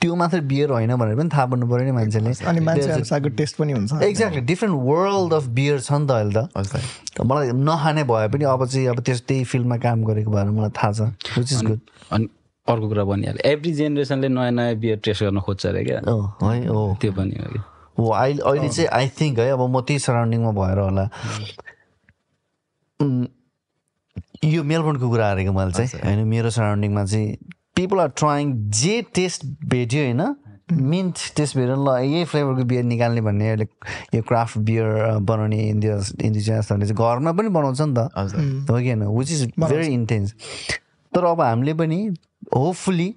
त्यो मात्रै बियर होइन भनेर पनि थाहा पाउनु पऱ्यो नि मान्छेले अनि टेस्ट पनि हुन्छ exactly different world of beer छ नि त अहिले त मलाई नखाने भए पनि अब चाहिँ अब त्यस त्यही फिल्डमा काम गरेको भएर मलाई थाहा छ विच इज गुड अनि अर्को कुरा भनिहाल्यो एभ्री जेनेरेसनले नयाँ नयाँ बियर टेस्ट गर्न खोज्छ अरे क्या है हो त्यो पनि हो कि हो अहिले अहिले चाहिँ आई थिङ्क है अब म त्यही सराउन्डिङमा भएर होला यो मेलबोर्नको कुरा हारेको मैले चाहिँ होइन मेरो सराउन्डिङमा चाहिँ पिपल आर ट्राइङ जे टेस्ट भेट्यो होइन मिन्ट टेस्ट भेट्यो ल यही फ्लेभरको बियर निकाल्ने भन्ने अहिले यो क्राफ्ट बियर बनाउने इन्डिया इन्डिजियसहरूले चाहिँ घरमा पनि बनाउँछ नि त। हो कि होइन? विच इज भेरी इन्टेन्स तर अब हामीले पनि hopefully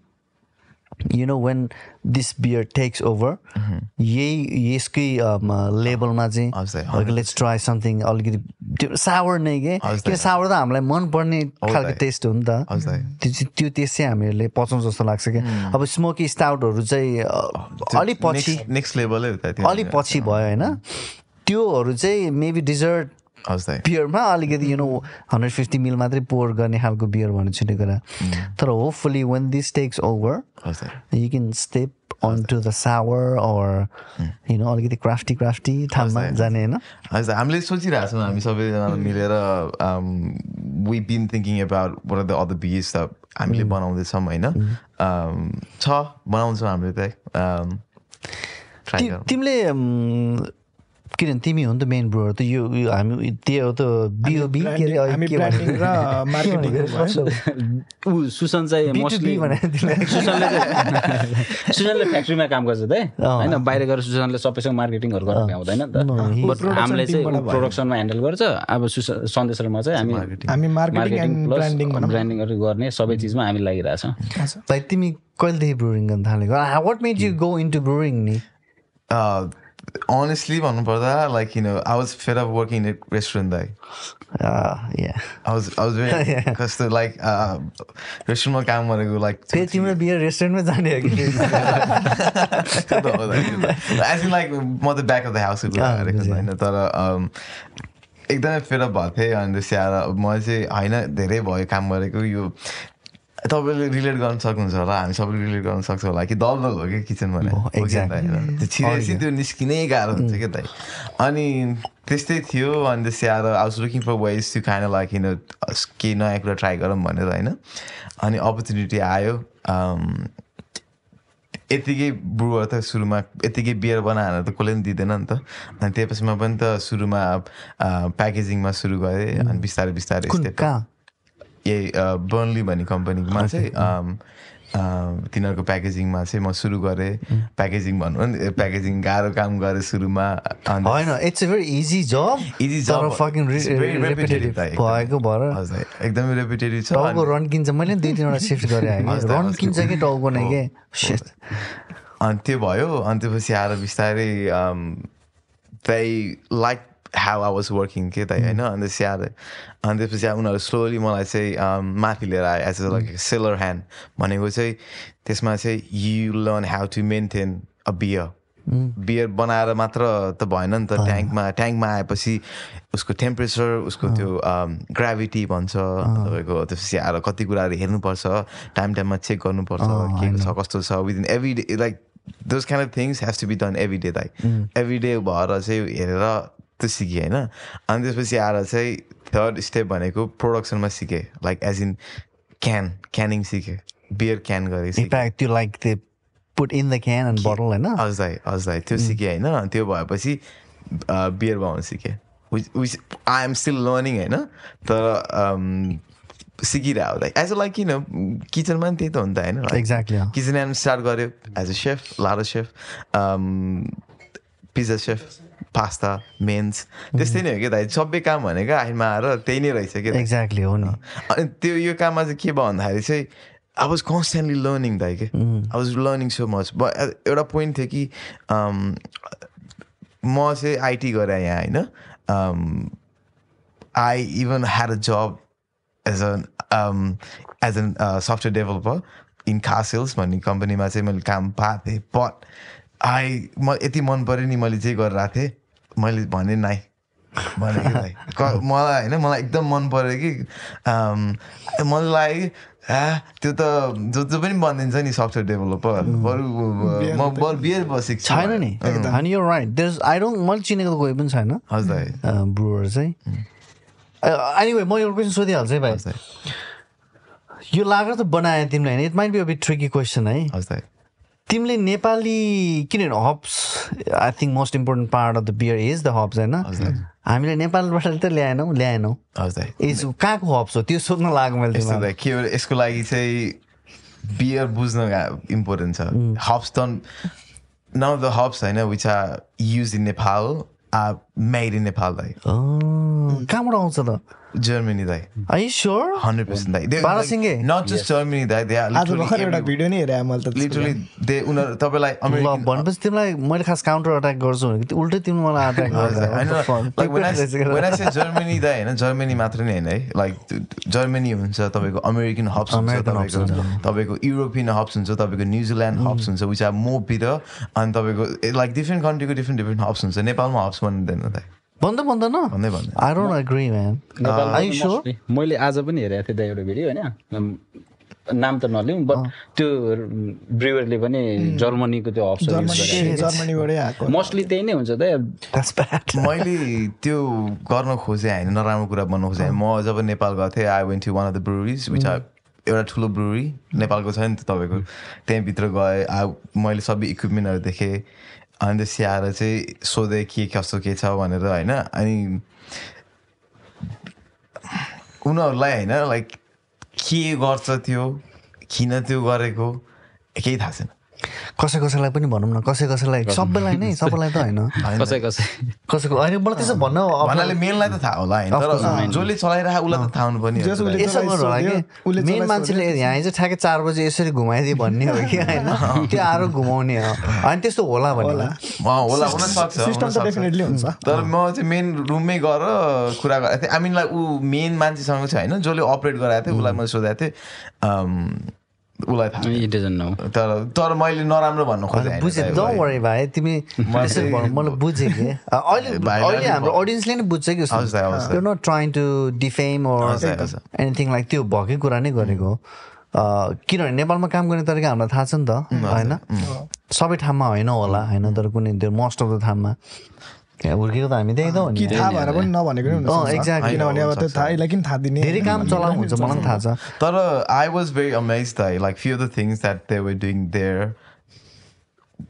you know when this beer takes over यही यसकै लेभलमा चाहिँ लेट्स ट्राई समथिङ अलिकति त्यो सावर नै के किन सावर त हामीलाई मनपर्ने खालको टेस्ट हो नि त त्यो त्यो टेस्ट चाहिँ हामीहरूले पचाउँ जस्तो लाग्छ क्या अब स्मोकी स्टाउटहरू चाहिँ अलिक पछि नेक्स्ट लेभलै अलिक पछि भयो होइन त्योहरू चाहिँ मेबी डिजर्ट बियरमा अलिकति you know hundred fifty mil मात्रै पोर गर्ने खालको बियर भन्ने छुट्टै कुरा तर hopefully when this takes over you can step on to the sour or you know अलिकति क्राफ्टी क्राफ्टी ठाउँमा जाने होइन? हजुर हामीले सोचिरहेको छौँ हामी सबैजना मिलेर we been thinking about what are the other beers त हामीले बनाउँदैछौँ होइन? छ बनाउँछौँ हामीले त तिमीले किनभने तिमी हो नि त मेन ब्रोर त यो हामी त्यो त बिओबी के ऊ सुसन चाहिँ मोस्टली सुसनले सुसनले फ्याक्ट्रीमा काम गर्छ त होइन बाहिर गएर सुसनले सबैसँग मार्केटिङहरू गर्न भ्याउँदैन नि त बट हामीले चाहिँ प्रोडक्सनमा ह्यान्डल गर्छ। अब सुसन सन्देशमा चाहिँ हामी हामी मार्केटिङ प्लस ब्रान्डिङहरू गर्ने सबै चिजमा हामी लागिरहेछौँ भाइ तिमी कहिलेदेखि ब्रुरिङ गर्न थालेको? What made you go into brewing नि? Honestly भन्नुपर्दा like you know I was fed up working in a restaurant दाइ yeah. I was I was very कस्तो लाइक रेस्टुरेन्टमा काम गरेको लाइक फेरि तिम्रो बियर रेस्टुरेन्टमै जाने हो कि एज इन लाइक म त ब्याक अफ द हाउस गरेको होइन तर um, एकदमै फेरअप भएको थिएँ अनि त्यसै आएर म चाहिँ होइन धेरै भयो काम गरेको यो तपाईँले रिलेट गर्न सक्नुहुन्छ होला हामी सबैले रिलेट गर्न सक्छ होला। कि दल दल हो कि किचनमा त्यो छिरेपछि त्यो निस्किनै गाह्रो हुन्छ क्या त अनि त्यस्तै थियो अनि त्यसै आएर I was looking for ways to खाना लाइक किन केही नयाँ कुरा ट्राई गरौँ भनेर होइन? अनि अपर्च्युनिटी आयो यतिकै ब्रुवर त सुरुमा यतिकै बियर बनाएर त कसले पनि दिँदैन नि त। अनि त्यसमा पनि त सुरुमा प्याकेजिङमा सुरु गरेँ अनि बिस्तारै बिस्तारै यही बर्नली भन्ने कम्पनीमा चाहिँ तिनीहरूको प्याकेजिङमा चाहिँ म सुरु गरेँ। प्याकेजिङ भनौँ नि प्याकेजिङ गाह्रो काम गरेँ सुरुमा होइन it's a very easy job easy job भएको भएर एकदमै रेपुटेटिभ छ। टाउको रन किन्छ मैले दुई तिनवटा सिफ्ट गरेँ रन किन्छ कि टाउको नै के? अनि त्यो भयो अनि त्यसपछि आएर बिस्तारै like how I was working के त होइन अन्त स्याहार अनि त्यसपछि उनीहरू स्लोली मलाई चाहिँ माथि लिएर आयो as a like cellar hand भनेको चाहिँ त्यसमा चाहिँ you learn how to maintain a beer beer बनाएर मात्र त भएन नि त ट्याङ्कमा ट्याङ्कमा आएपछि उसको टेम्परेचर उसको त्यो ग्राभिटी भन्छ तपाईँको त्यसपछि आएर कति कुराहरू हेर्नुपर्छ टाइम टाइममा चेक गर्नुपर्छ के छ कस्तो छ within every day like those kind of things have to be done every day like every day भएर चाहिँ हेरेर त्यो सिकेँ होइन? अनि त्यसपछि आएर चाहिँ थर्ड स्टेप भनेको प्रोडक्सनमा सिकेँ like as in can canning सिकेँ बियर क्यान गरेँ त्यो लाइक त्यो put in the can and bottle होइन? हजुर हजुर त्यो सिकेँ होइन? त्यो भएपछि बियर बनाउनु सिकेँ। Which I am still learning होइन? तर सिकिरहेको लाइक एज अ लाइक किन किचनमा पनि त्यही त हो नि त होइन? एक्ज्याक्टली किचन एन्ड स्टार्ट गऱ्यो as a chef Lado chef pizza chef pasta mains त्यस्तै नै हो कि दाइ? सबै काम भनेको आइमा आएर त्यही नै रहेछ कि एक्ज्याक्टली हो नि। अनि त्यो यो काममा चाहिँ के भयो भन्दाखेरि चाहिँ आई वाज कन्सटेन्टली लर्निङ दाइ के? I was learning so much एउटा पोइन्ट थियो कि म चाहिँ आइटी गरेँ यहाँ होइन? I even had a job as on as an software developer in खासेल्स भन्ने कम्पनीमा चाहिँ मैले काम पाएको थिएँ बट आई म यति मन पऱ्यो नि मैले जे गरिरहेको थिएँ मैले भने नाइ। भने मलाई होइन मलाई एकदम मन पऱ्यो कि मलाई लाग्यो त्यो त जो जो पनि बनिदिन्छ नि सफ्टवेयर डेभलपर बरु म बरु बियर बसेको छैन नि। अनि यो राइट देयर आई डोन्ट मैले चिनेको त कोही पनि छैन। हजुर। ब्रुवर चाहिँ। एनिवे म एउटा क्वेसन सोधिहाल्छु है भाइ। यो लागर त बनायो तिमीले होइन? It might be a bit tricky question है। हजुर। तिमीले नेपाली किनभने hops I think most important part of the beer is the hops होइन? हामीले नेपालबाट त ल्याएनौँ ल्याएनौँ। इज कहाँको हब्स हो? त्यो सोध्न लाग्यो मैले के हो? यसको लागि चाहिँ बियर बुझ्न इम्पोर्टेन्ट छ। हब्स त नाउ द हब्स होइन which are use in Nepal are made in Nepal कहाँबाट आउँछ त? जर्मनी दाइ Are you sure? 100% दाइ बाह्रसिङ्गे नट जस्ट जर्मनी दाइ दे आर आज भर्खर एउटा भिडियो नै हेरेँ मैले त। लिटरली दे उनीहरू तपाईँलाई ल भनेपछि तिमीलाई मैले खास काउन्टर अट्याक गर्छु भने उल्टै तिमी मलाई अट्याक जर्मनी दाइ होइन जर्मनी मात्र नै होइन है। लाइक जर्मनी हुन्छ तपाईँको अमेरिकन हब्स हुन्छ तपाईँको तपाईँको युरोपियन हब्स हुन्छ तपाईँको न्युजिल्यान्ड हब्स हुन्छ विच आर मोभिर अनि तपाईँको लाइक डिफ्रेन्ट कन्ट्रीको डिफ्रेन्ट डिफ्रेन्ट हब्स हुन्छ। नेपालमा हब्स बन्दैन दाइ भन्दा भन्दैन भन्दै भन्दै। आई डोन्ट एग्री म्यान मैले आज पनि हेरेको थिएँ एउटा भिडियो होइन? नाम त नलिउँ बट त्यो ब्रिवरले पनि जर्मनीको त्यो अप्सन मोस्टली त्यही नै हुन्छ त। मैले त्यो गर्न खोजेँ होइन? नराम्रो कुरा भन्नु खोजेँ। म जब नेपाल गएको थिएँ I went to one of the breweries which are एउटा ठुलो ब्रुरी नेपालको छ नि त तपाईँको। त्यहीँभित्र गएँ। मैले सबै इक्विपमेन्टहरू देखेँ। अनि त्यसपछि आएर चाहिँ सोधेँ के कस्तो के छ भनेर होइन? अनि उनीहरूलाई होइन लाइक के गर्छ त्यो किन त्यो गरेको केही थाहा छैन। कसै कसैलाई पनि भनौँ न कसै कसैलाई सबैलाई नै सबैलाई त होइन। कसै कसै। कसैको होइन मलाई त्यसो भन्न भन्नाले मेनलाई त थाहा होला होइन? तर जसले चलाइरहेको उसलाई त थाहा हुनु पर्ने यसो गर्नु होला कि मेन मान्छेले यहाँ चाहिँ ठ्याक्कै चार बजी यसरी घुमाइदियो भन्ने हो कि होइन? त्यो आरो घुमाउने हो। होइन त्यस्तो होला भने होला। हुन सक्छ तर म चाहिँ मेन रुममै गएर कुरा गरेको थिएँ आमिनलाई ऊ मेन मान्छेसँग चाहिँ होइन जसले अपरेट गराएको थिएँ उसलाई मैले सोधेको थिएँ उसलाई थाहा तर तर मैले नराम्रो भन्नु खोजेँ बुझेँ डोन्ट भाइ तिमी मैले बुझेँ कि। अहिले अहिले हाम्रो अडियन्सले नै बुझ्छ कि त्यो not trying to defame anything like त्यो भएकै कुरा नै गरेको किनभने नेपालमा काम गर्ने तरिका हामीलाई थाहा छ नि त होइन? सबै ठाउँमा होइन होला होइन? तर कुनै त्यो मोस्ट अफ द ठाउँमा। हुर्केको त हामी त्यही त हो नि थाहा भएर पनि नभनेको किनभने अब त्यो थाहा किन थाहा दिने धेरै काम चलाउनु हुन्छ मलाई पनि थाहा छ तर आई वाज भेरी अमेज दाइ like few the things that they were doing there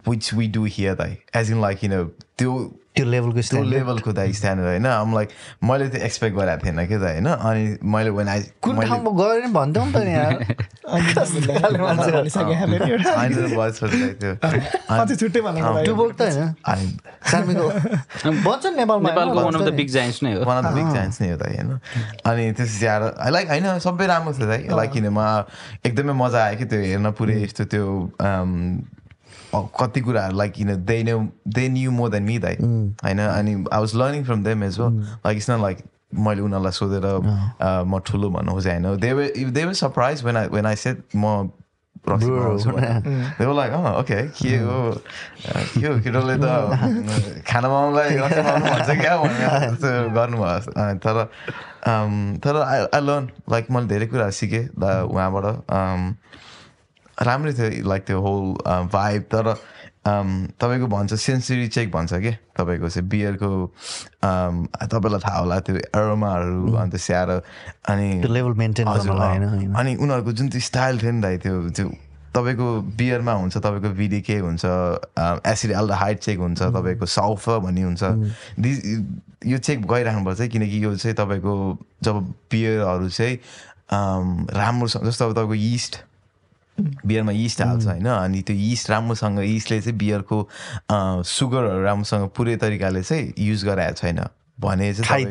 which we do here दाइ एज इन लाइक किन त्यो त्यो लेभलको त्यो लेभलको त स्ट्यान्डर्ड होइन। अब लाइक मैले त्यो एक्सपेक्ट गरेको थिएन कि त होइन। अनि मैले वेन आई कुन ठाउँमा भन्थ्यौ त अनि त्यसपछि आएर लाइक होइन सबै राम्रो थियो दाइ लाइक किन म एकदमै मजा आयो कि त्यो हेर्न पुरै यस्तो त्यो कति कुराहरू लाइक किन they know they knew more than me दाइ होइन? अनि I was learning from them as well like it's not like मैले उनीहरूलाई सोधेर म ठुलो भन्नु खोजेँ होइन they they were surprise when I when I said म लाइक ओके के हो के हो केटोले त खाना बनाउनुलाई भन्छ क्या भनेर गर्नुभयो। तर तर आई आई लर्न लाइक मैले धेरै कुराहरू सिकेँ उहाँबाट। राम्रै थियो लाइक त्यो होल भाइब तर तपाईँको भन्छ सेन्सरी चेक भन्छ कि? तपाईँको चाहिँ बियरको तपाईँलाई थाहा होला त्यो एरोमाहरू अन्त स्याएर अनि लेभल मेन्टेन अनि उनीहरूको जुन त्यो स्टाइल थियो नि दाइ त्यो त्यो तपाईँको बियरमा हुन्छ तपाईँको बिडिके हुन्छ एसिड हाइट चेक हुन्छ तपाईँको सल्फर भन्ने हुन्छ। दि यो चेक गइराख्नुपर्छ किनकि यो चाहिँ तपाईँको जब बियरहरू चाहिँ राम्रोसँग जस्तो अब तपाईँको इस्ट बियरमा इस्ट हाल्छ होइन। अनि त्यो इस्ट राम्रोसँग इस्टले चाहिँ बियरको सुगरहरू राम्रोसँग पुरै तरिकाले चाहिँ युज गराएको छैन। भने चाहिँ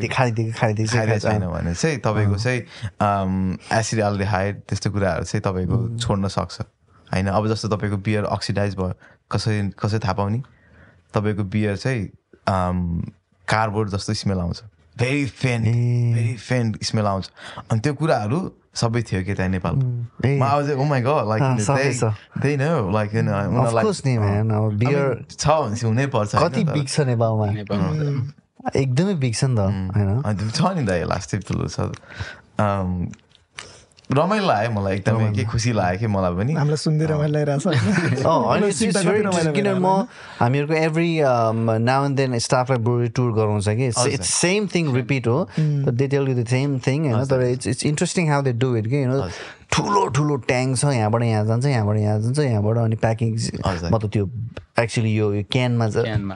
छैन भने चाहिँ तपाईँको चाहिँ एसिड हाइट त्यस्तो कुराहरू चाहिँ तपाईँको छोड्न सक्छ। होइन अब जस्तो तपाईँको बियर अक्सिडाइज भयो कसरी कसरी थाहा पाउने? तपाईँको बियर चाहिँ कार्डबोर्ड जस्तो स्मेल आउँछ। भेरी फेन भेरी फेन स्मेल आउँछ अनि त्यो कुराहरू सबै थियो कि त्यहाँ oh छ भने कति बिग्छ नेपालमा? एकदमै बिग्छ नि त होइन? छ नि त लास्ट ठुलो छ रमाइलो लाग्यो मलाई एकदमै। के खुसी लाग्यो कि मलाई पनि। हामीलाई सुन्दै रमाइलो लागिरहेछ किनभने म हामीहरूको एभ्री नाउ एन्ड देन स्टाफलाई ब्रोरी टुर गराउँछ कि। इट्स सेम थिङ रिपिट हो। They tell you the same thing होइन तर it's it's interesting how they do it कि होइन ठुलो ठुलो ट्याङ्क छ यहाँबाट यहाँ जान्छ यहाँबाट यहाँ जान्छ यहाँबाट अनि प्याकिङ मतलब त्यो एक्चुली यो क्यानमा चाहिँ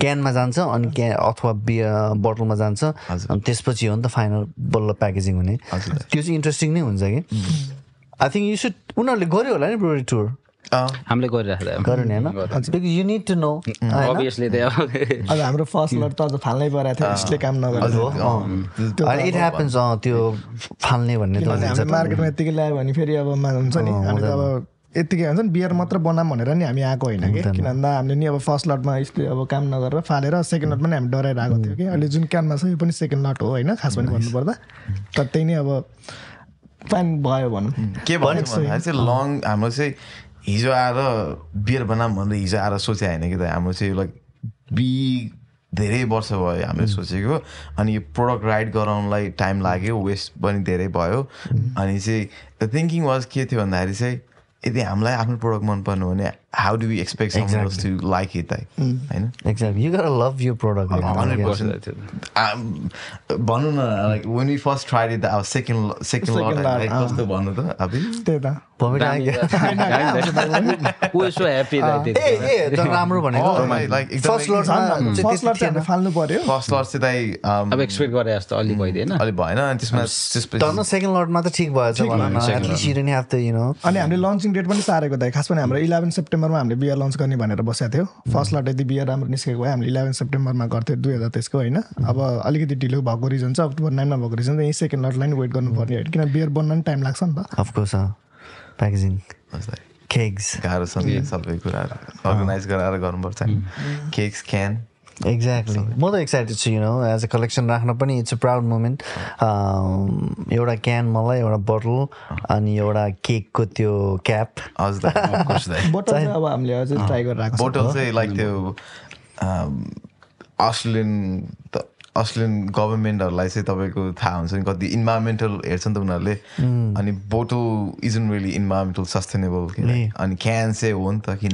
क्यानमा जान्छ अनि क्या अथवा बियर बोटलमा जान्छ। अनि त्यसपछि हो नि त फाइनल बल्ल प्याकेजिङ हुने। त्यो चाहिँ इन्ट्रेस्टिङ नै हुन्छ कि? आई थिङ्क यु सुड उनीहरूले गऱ्यो होला नि ब्रोरी टुर हामीले गरिरहेको होइन? यु निड टु नो अब हाम्रो फर्स्ट लट त अझ फाल्नै परेको थियो यसले काम नगरेको इट ह्यापन्स त्यो फाल्ने भन्ने त मार्केटमा यत्तिकै ल्यायो भने फेरि अब हुन्छ नि। अब यत्तिकै हुन्छ नि बियर मात्र बनाऊँ भनेर नि हामी आएको होइन कि? किन भन्दा हामीले नि अब फर्स्ट लटमा यसले अब काम नगरेर फालेर सेकेन्ड लटमा नि हामी डराएर आएको थियो कि? अहिले जुन क्यानमा छ यो पनि सेकेन्ड लट हो होइन खास पनि भन्नुपर्दा। तर त्यही नै अब प्लान भयो भनौँ। के भन्नु चाहिँ लङ हाम्रो चाहिँ हिजो आएर बियर बनाऊँ भनेर हिजो आएर सोचे होइन कि त? हाम्रो चाहिँ लाइक बी धेरै वर्ष भयो हामीले सोचेको। अनि यो प्रडक्ट राइड गराउनलाई टाइम लाग्यो वेस्ट पनि धेरै भयो। अनि चाहिँ थिङ्किङ वाज के थियो भन्दाखेरि चाहिँ यदि हामीलाई आफ्नो प्रडक्ट मन पर्नु भने how do we expect to like it होइन भनौँ न like when you first tried it अब सेकेन्ड सेकेन्ड लट कस्तो भन्नु त अब त्यही त राम्रो फाल्नु पर्यो फर्स्ट लट चाहिँ अब एक्सपेक्ट गरे जस्तो अलि भइदिएन। अलि भएन अनि त्यसमा सेकेन्ड लटमा त ठिक भएछ अनि हामीले लन्चिङ डेट पनि सारेको दाइ खास पनि हाम्रो इलेभेन सेप्टेम्बरमा हामीले बियर लन्च गर्ने भनेर बसेको थियो। फर्स्ट लट यदि बियर राम्रो निस्केको भए हामीले इलेभेन सेप्टेम्बरमा गर्थ्यो दुई हजार तेइसको होइन? अब अलिकति ढिलो भएको रिजन चाहिँ अक्टोबर नाइनमा भएको रिजन चाहिँ यही सेकेन्ड लटलाई वेट गर्नुपर्ने होइन। किन बियर बन्न पनि टाइम लाग्छ नि त। अफकोर्स प्याकेजिङ केक्स गाह्रो छ सबै कुराहरू। अर्गनाइज गराएर गर्नुपर्छ केक्स क्यान एक्ज्याक्टली म त एक्साइटेड छु you know as a collection राख्न पनि इट्स अ प्राउड मोमेन्ट एउटा क्यान मलाई एउटा बोटल अनि एउटा केकको त्यो क्याप बोटल अब हामीले अझै ट्राई गरेर बोटल चाहिँ लाइक त्यो अस्ट्रेलियन अस्ट्रेलियन गभर्मेन्टहरूलाई चाहिँ तपाईँको थाहा हुन्छ नि कति इन्भाइरोमेन्टल हेर्छ नि त उनीहरूले। अनि bottle isn't really environmental sustainable अनि क्यान चाहिँ हो नि त किन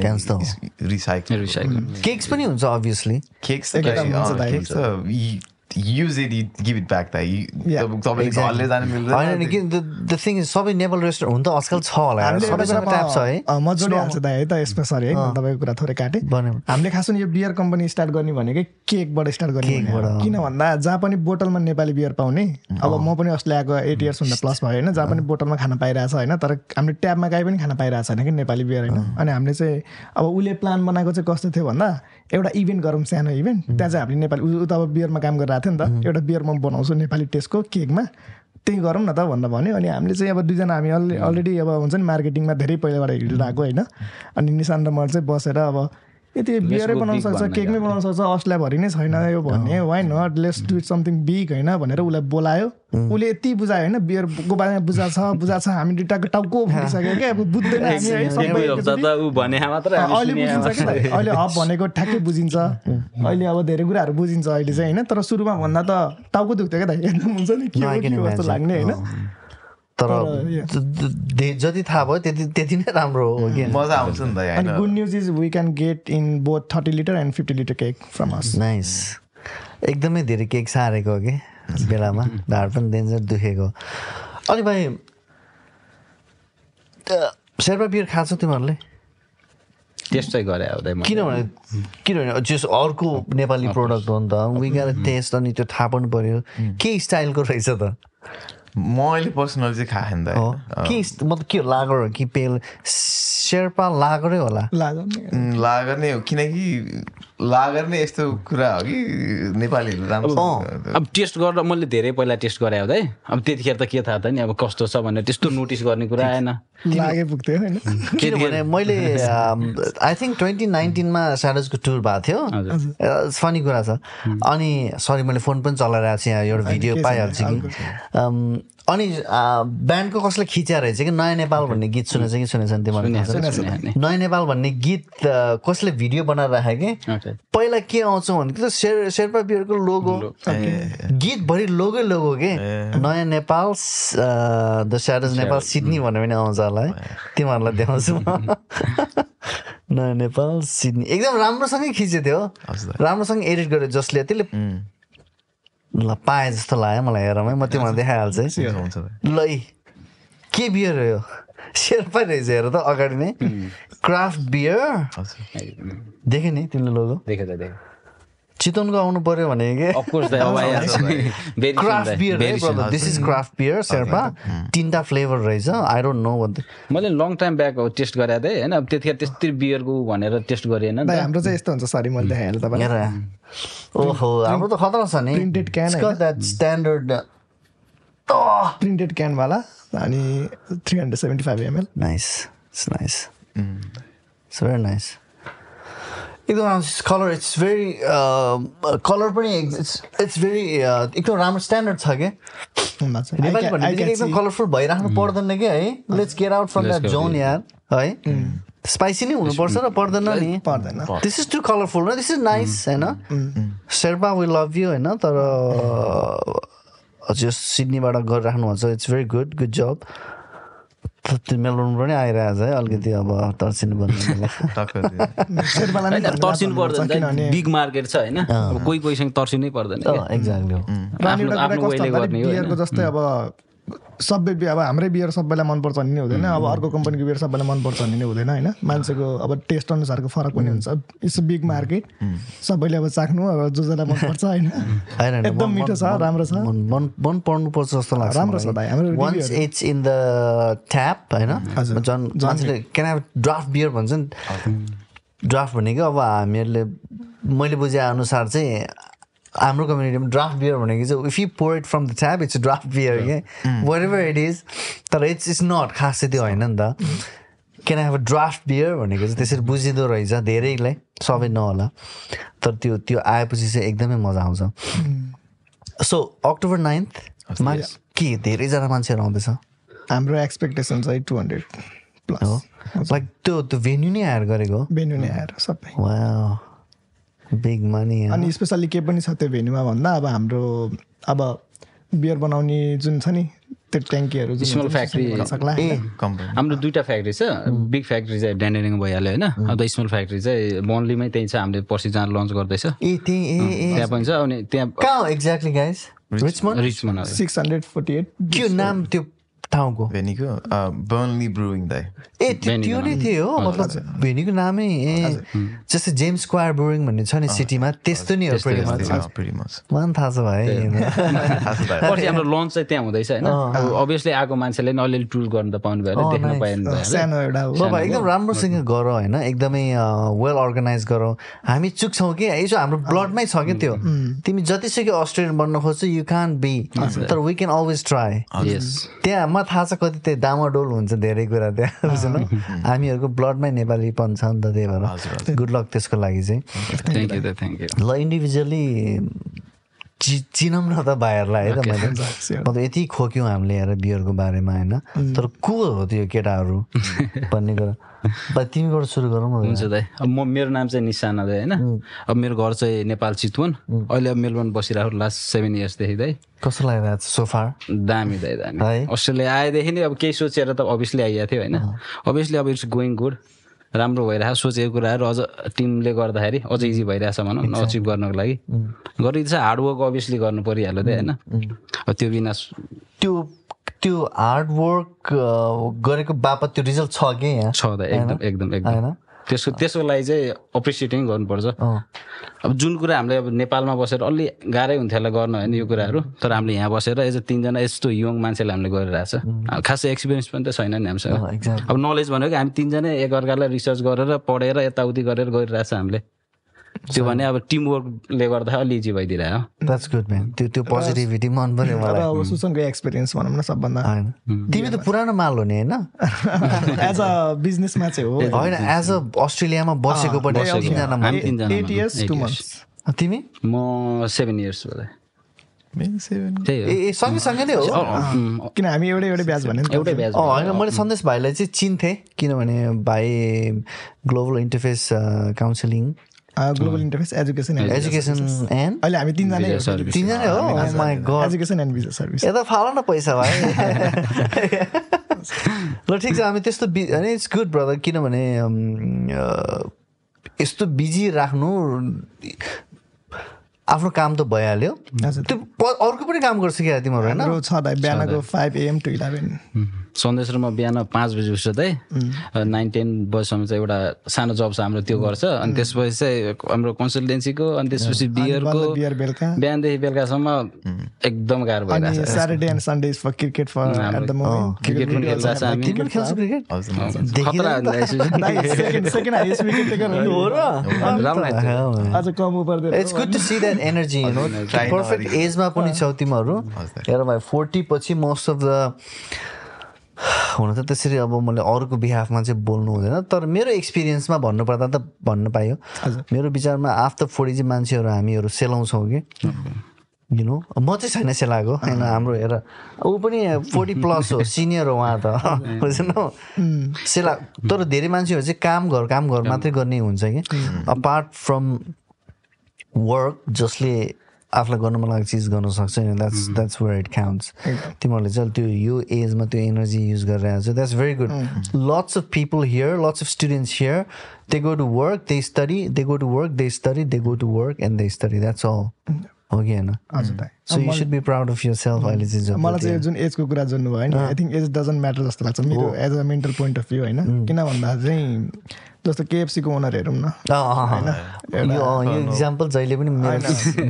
रिसाइकल रिसाइकल केक्स पनि हुन्छ obviously kegs use it give it back तपाईँले घरले जानु मिल्दैन द थिङ इज सबै नेपाल रेस्टुरेन्ट हुन त आजकल छ होला सबैसँग ट्याप छ है। मजाले हाल्छ दाइ है त यसमा सरी है। तपाईँको कुरा थोरै काटेँ। हामीले खास यो बियर कम्पनी स्टार्ट गर्ने भनेकै केकबाट स्टार्ट गर्ने किन भन्दा जहाँ पनि बोटलमा नेपाली बियर पाउने अब म पनि अस्ट्रेलियाको एट इयर्स हुँदा प्लस भयो होइन। जहाँ पनि बोटलमा खाना पाइरहेछ होइन तर हामीले ट्याबमा काहीँ पनि खाना पाइरहेको छैन कि नेपाली बियर होइन। अनि हामीले चाहिँ अब उसले प्लान बनाएको चाहिँ कस्तो थियो भन्दा एउटा इभेन्ट गरौँ सानो इभेन्ट। त्यहाँ चाहिँ हामीले नेपाली उता अब बियरमा काम गरिरहेको थियो नि त। एउटा बियर म बनाउँछु नेपाली टेस्टको केकमा। त्यही गरौँ न त भन्दा भन्यो। अनि हामीले चाहिँ अब दुईजना हामी अलरेडी अब हुन्छ नि मार्केटिङमा धेरै पहिलाबाट हिँडिरहेको होइन। अनि निशान र मैले चाहिँ बसेर अब यति बियरै बनाउन सक्छ केकमै बनाउन सक्छ अस्ट्रेलियाभरि नै छैन यो भन्ने why not let's do it something big होइन भनेर उसलाई बोलायो। उसले यति बुझायो होइन बियरको बारेमा बुझा छ बुझा छ हामी दुइटाको टाउको भनिसक्यो क्या? अब बुझ्दैन अहिले बुझिन्छ कि अहिले हब भनेको ठ्याक्कै बुझिन्छ। अहिले अब धेरै कुराहरू बुझिन्छ अहिले चाहिँ होइन? तर सुरुमा भन्दा त टाउको दुख्थ्यो क्या त? एकदम हुन्छ नि? के जस्तो लाग्ने होइन? तर जति थाहा भयो त्यति त्यति नै राम्रो हो कि मजा आउँछ नि त अनि good news is we can get in both thirty litre and fifty litre keg from us nice एकदमै धेरै केक सारेको हो कि? बेलामा। ढाड पनि डेन्जर दुखेको। अनि भाइ शेर्पा बियर खान्छ तिमीहरूले? टेस्ट चाहिँ गरे किनभने किनभने जस अर्को नेपाली प्रडक्ट हो नि त वी टेस्ट अनि त्यो थाहा पनि पऱ्यो के स्टाइलको रहेछ त। म अहिले पर्सनली चाहिँ खाएँ के मतलब के लागर हो? कि पेल शेर्पा लागरै होला? लागर नै हो। किनकि लागर नै यस्तो कुरा हो कि? नेपालीहरू राम्रो अब टेस्ट गरेर मैले धेरै पहिला टेस्ट गरे हुँदै। अब त्यतिखेर त के थाहा त नि अब कस्तो छ भनेर त्यस्तो नोटिस गर्ने कुरा आएन। लागे पुग्थ्यो होइन? किनभने मैले आई थिङ्क ट्वेन्टी नाइन्टिनमा स्याडजको टुर भएको थियो। फनी कुरा छ। अनि सरी मैले फोन पनि चलाइरहेको छु यहाँ एउटा भिडियो पाइहाल्छु कि। अनि ब्यान्डको कसले खिच्या रहेछ कि नयाँ नेपाल भन्ने गीत सुनेछ कि सुनेछन् तिमीहरूले नयाँ नेपाल भन्ने गीत कसले भिडियो बनाएर राखे कि? पहिला के आउँछ भने त शेर शेर्पा बियरको लोगो गीतभरि लोगै लोगो के? नयाँ नेपाल द स्याडज नेपाल सिडनी भनेर पनि आउँछ होला है। तिमीहरूलाई देखाउँछु म। नयाँ नेपाल सिडनी। एकदम राम्रोसँगै खिचेको थियो राम्रोसँग एडिट गर्यो जसले। त्यसले ल पाएँ जस्तो लाग्यो मलाई हेरमै म तिमीलाई देखाइहाल्छु है। ल के बियर हो यो? शेर्पा रहेछ हेर त अगाडि नै। क्राफ्ट बियर देखेँ नि तिमीले लोगो। चितवनको आउनु पर्यो भने craft beer this is craft beer Sherpa तिनवटा फ्लेभर रहेछ। आई डोन्ट नो भन्दै मैले लङ टाइम ब्याक टेस्ट गरेको थिएँ होइन? त्यतिखेर त्यस्तै बियरको भनेर टेस्ट गरेन हाम्रो चाहिँ यस्तो हुन्छ। सरी मैले देखाइहालेँ तपाईँ ओहो हाम्रो त खतरा छ नि। प्रिन्टेड क्यान स्ट्यान्डर्ड प्रिन्टेड क्यानवाला अनि three hundred seventy five ML nice nice it's very nice एकदम कलर इट्स भेरी कलर पनि इट्स इट्स भेरी एकदम राम्रो स्ट्यान्डर्ड छ क्या नेपाली भन्ने एकदम कलरफुल भइराख्नु पर्दैन क्या है? Let's get out from that zone यार है? स्पाइसी नै हुनुपर्छ र पर्दैन नि। पर्दैन। दिस इज टु कलरफुल न दिस इज नाइस होइन? शेर्पा वी लभ यु होइन? तर हजुर सिडनीबाट गरिराख्नु भएको छ इट्स भेरी गुड गुड जब त्यो मेलबोर्न पनि आइरहेको छ है अलिकति अब तर्सिनु तर्सिनु पर्दैन बिग मार्केट छ होइन। कोही कोहीसँग तर्सिनै पर्दैन एक्ज्याक्टली जस्तै अब सबै अब हाम्रै बियर सबैलाई मनपर्छ भन्ने हुँदैन। अब अर्को कम्पनीको बियर सबैलाई मनपर्छ भन्ने नै हुँदैन होइन? मान्छेको अब टेस्ट अनुसारको फरक पनि हुन्छ। इट्स बिग मार्केट सबैले अब चाख्नु अब जो जसलाई मनपर्छ होइन? एकदम मिठो छ राम्रो छ। मन मन पर्नुपर्छ जस्तो लाग्छ राम्रो छ भाइ हाम्रो once it's in the tap होइन? झन् मान्छेले क्यान ड्राफ्ट बियर भन्छ नि ड्राफ्ट भनेको अब हामीहरूले मैले बुझे अनुसार चाहिँ हाम्रो कम्युनिटीमा ड्राफ्ट बियर भनेको चाहिँ if you pour it from the tap it's draught beer के वाट एभर इट इज तर इट्स इट्स नट खास चाहिँ त्यो होइन नि त। Can have a draught beer भनेको चाहिँ त्यसरी बुझिँदो रहेछ धेरैलाई सबै नहोला। तर त्यो त्यो आएपछि चाहिँ एकदमै मजा आउँछ। सो अक्टोबर नाइन्थमा के धेरैजना मान्छेहरू आउँदैछ? हाम्रो एक्सपेक्टेसन चाहिँ टु हन्ड्रेड प्लस लाइक त्यो त्यो भेन्यू नै हायर गरेको भेन्यू नै आएर सबै। बिग मनी अनि स्पेसल्ली के पनि छ त्यो भेन्यूमा भन्दा अब हाम्रो अब बियर बनाउने जुन छ नि त्यो ट्याङ्कीहरू स्मल फ्याक्ट्री हाम्रो दुइटा फ्याक्ट्री छ। बिग फ्याक्ट्री चाहिँ ड्यान्डेरिङ भइहाल्यो होइन? अन्त स्मल फ्याक्ट्री चाहिँ बनलीमै त्यही छ हामीले पर्सि जहाँ लन्च गर्दैछ। ए त्यहाँ पनि छ अनि त्यहाँ कहाँ exactly guys Richmond Richmond six hundred forty eight के नाम त्यो ठाउँको भेनीको बर्नली ब्रुइङ दाइ ए त्यो नै थियो हो मतलब भेनीको नामै ए जस्तै जेम्स स्क्वायर ब्रुइङ भन्ने छ नि सिटीमा त्यस्तो नि हो मन थाहा छ भाइ हाम्रो लन्च चाहिँ त्यहाँ हुँदैछ होइन अभियसली आएको मान्छेले नि अलिअलि टुर गर्नु त पाउनु भयो देख्न पाएन एकदम राम्रोसँग गर होइन एकदमै वेल अर्गनाइज गरौँ हामी चुक्छौँ कि यसो हाम्रो ब्लडमै छ क्या त्यो तिमी जतिसुकै अस्ट्रेलियन बन्न खोज्छौ यु कान बी तर वी क्यान अलवेज ट्राई त्यहाँ मलाई थाहा छ कति त्यो डामाडोल हुन्छ धेरै कुरा त्यहाँ बुझ्नु? हामीहरूको ब्लडमै नेपालीपन छ नि त त्यही भएर। गुड लक त्यसको लागि चाहिँ। ल इन्डिभिजुअली चि चिनौँ न त भाइहरूलाई है त मैले मतलब यति खोक्यौँ हामीले हेर बियरको बारेमा होइन? तर को हो त्यो केटाहरू भन्ने कुरा? तिमीबाट सुरु गरौँ हुन्छ दाइ। अब म मेरो नाम चाहिँ निशाना दाइ होइन? अब मेरो घर चाहिँ नेपाल चितवन। अहिले अब मेलबर्न बसिरहेको लास्ट सेभेन इयर्सदेखि दाइ। कस्तो लागिरहेको छ सोफार दामी दाइ दामी। अस्ट्रेलिया आएदेखि नै अब केही सोचेर त अभियसली आइएको थियो होइन? अभियसली अब इट्स गोइङ गुड राम्रो भइरहेको सोचेको कुराहरू अझ टिमले गर्दाखेरि अझ इजी भइरहेछ भनौँ न अचिभ गर्नको लागि। गरिदिन्छ हार्डवर्क अभियसली गर्नु परिहाल्यो त्यही होइन? अब त्यो बिना त्यो त्यो हार्डवर्क गरेको बापत त्यो रिजल्ट छ कि यहाँ? छ त एकदम एकदम एकदम। त्यसको त्यसको लागि चाहिँ एप्रिसिएटिङ गर्नुपर्छ। अब जुन कुरा हामीले अब नेपालमा बसेर अलि गाह्रै हुन्थ्यो होला गर्न होइन यो कुराहरू तर हामीले यहाँ बसेर एज अ तिनजना यस्तो यङ मान्छेले हामीले गरिरहेछ। खासै एक्सपिरियन्स पनि त छैन नि हामीसँग। अब नलेज भनेको हामी तिनजना एकअर्कालाई रिसर्च गरेर पढेर यताउति गरेर गरिरहेछ हामीले। त्यो भने अब टिमवर्कले गर्दा अलि इजी भइदिरहेको द्याट्स गुड म्यान त्यो त्यो पोजिटिभिटी मन पर्यो मलाई। अब सुसनको एक्सपिरियन्स भनौँ न सबभन्दा। तिमी त पुरानो माल हो नि होइन? एज अ बिजनेसमा चाहिँ हो। होइन एज अ अस्ट्रेलियामा बसेको पनि तिनजना तिमी? म सेभेन इयर्स होला ए सँगैसँगै नै हो? किन हामी एउटै एउटै ब्याज भने एउटै ब्याज होइन मैले सन्देश भाइलाई चाहिँ चिन्थेँ किनभने भाइ global interface counselling global interface education education and अहिले हामी तिनजना तिनजना हो? My god education and business service यता फाल न पैसा भाइ। ल ठिक छ हामी त्यस्तो होइन इट्स गुड ब्रदर किनभने यस्तो बिजी राख्नु आफ्नो काम त भइहाल्यो। त्यो अर्को पनि काम गर्छ क्या तिमीहरू होइन? छ बिहानको फाइभ एएम टु इलेभेन सन्देश र म बिहान पाँच बजी उठ्छु त नाइन टेन बजीसम्म चाहिँ एउटा सानो जब छ हाम्रो त्यो गर्छ। अनि त्यसपछि चाहिँ हाम्रो कन्सल्टेन्सीको अनि त्यसपछि बियरको बियर बेलुका। बिहानदेखि बेलुकासम्म एकदम गाह्रो भइरहेको छ Saturday and Sunday for cricket for at the moment cricket पनि खेल्छ। हामी। तिमी खेल्छौ क्रिकेट खतरा सेकेन्ड हाइएस्ट विकेट टेकर हो र? अझ कम उपर it's good to see that energy you know perfect एजमा पनि छौ तिमीहरू। हेर भाइ फोर्टी पछि मोस्ट अफ द हुन त त्यसरी अब मैले अरूको बिहाफमा चाहिँ बोल्नु हुँदैन तर मेरो एक्सपिरियन्समा भन्नुपर्दा त भन्न पायो। मेरो विचारमा आफ्टर फोर्टी चाहिँ मान्छेहरू हामीहरू सेलाउँछौँ कि? यु नो म चाहिँ छैन सेलाएको होइन हाम्रो हेर ऊ पनि फोर्टी प्लस हो सिनियर हो उहाँ त। बुझ्नु सेला तर धेरै मान्छेहरू चाहिँ काम घर काम घर मात्रै गर्ने हुन्छ कि? अपार्ट फ्रम वर्क जसले आफूलाई गर्नु मन लागेको चिज गर्नु सक्छ नि that's that's where it counts तिमीहरूले चाहिँ त्यो यो एजमा त्यो एनर्जी युज गरिरहेको छ. That's very good lots of people here lots of students here they go to work they study they go to work they study they go to work and they study that's all हो कि होइन so you should be proud of yourself अहिले चाहिँ मलाई चाहिँ जुन एजको कुरा जुन भयो होइन I think age doesn't matter जस्तो लाग्छ मेरो as a mental point of view होइन किन भन्दा चाहिँ जस्तो केएफसीको ओनर हेरौँ न। यो इक्जाम्पल जहिले पनि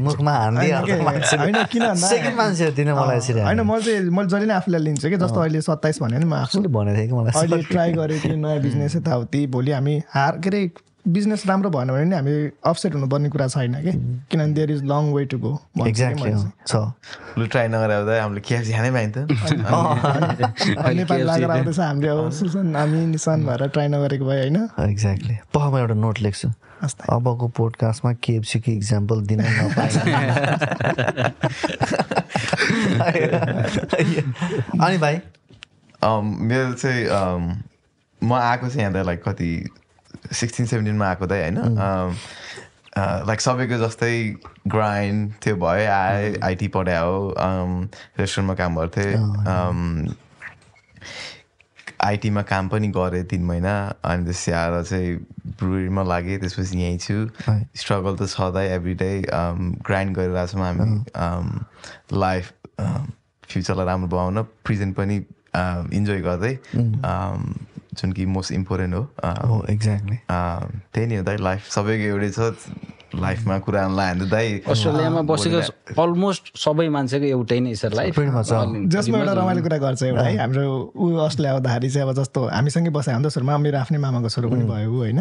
मुखमा हान्दै होइन किन सेकेन्ड मान्छे दिन मलाई यसरी होइन मैले चाहिँ मैले जहिले नै आफूलाई लिन्छु कि जस्तो अहिले सत्ताइस भने नि म आफूले भनेको थिएँ कि मलाई अहिले ट्राई गरेँ कि नयाँ बिजनेस यताउति भोलि हामी हार के अरे बिजनेस राम्रो भएन भने नि हामी अफसेट हुनुपर्ने कुरा छैन कि? किनभने there is long way to go exactly छ। लु ट्राई नगरेर आउँदा हामीले केएफसी खानै पाइन्थ्यो नेपाली लागेर आउँदैछ हामीले अब सुसन हामी निसान भएर ट्राई नगरेको भए होइन। एक्ज्याक्टली म एउटा नोट लेख्छु। अबको पोडकास्टमा केएफसीको इक्जाम्पल दिन अनि भाइ? मेरो चाहिँ म आएको चाहिँ यहाँ त लाइक कति सिक्सटिन सेभेन्टिनमा आएको त होइन? लाइक सबैको जस्तै ग्राइन्ड त्यो भयो आए आइटी पढायो रेस्टुरेन्टमा काम गर्थेँ आइटीमा काम पनि गरेँ तिन महिना अनि त्यसपछि आएर चाहिँ ब्रुरीमा लागेँ त्यसपछि यहीँ छु। स्ट्रगल त छँदै एभ्री डे ग्राइन्ड गरिरहेको छौँ हामी लाइफ फ्युचरलाई राम्रो बनाउन प्रेजेन्ट पनि इन्जोय गर्दै जुन कि मोस्ट इम्पोर्टेन्ट हो एक्ज्याक्टली त्यही नै हो दाइ लाइफ सबैको एउटै छ। लाइफमा कुराहरूलाई हाम्रो दाइ अस्ट्रेलियामा बसेको अलमोस्ट सबै मान्छेको एउटै नै छ लाइफ जसमा एउटा रमाइलो कुरा गर्छ एउटा है हाम्रो ऊ अस्ट्रेलिया आउँदाखेरि चाहिँ अब जस्तो हामीसँगै बसेको हाम्रो सुरुमा मेरो आफ्नै मामाको छोरो पनि भयो ऊ होइन।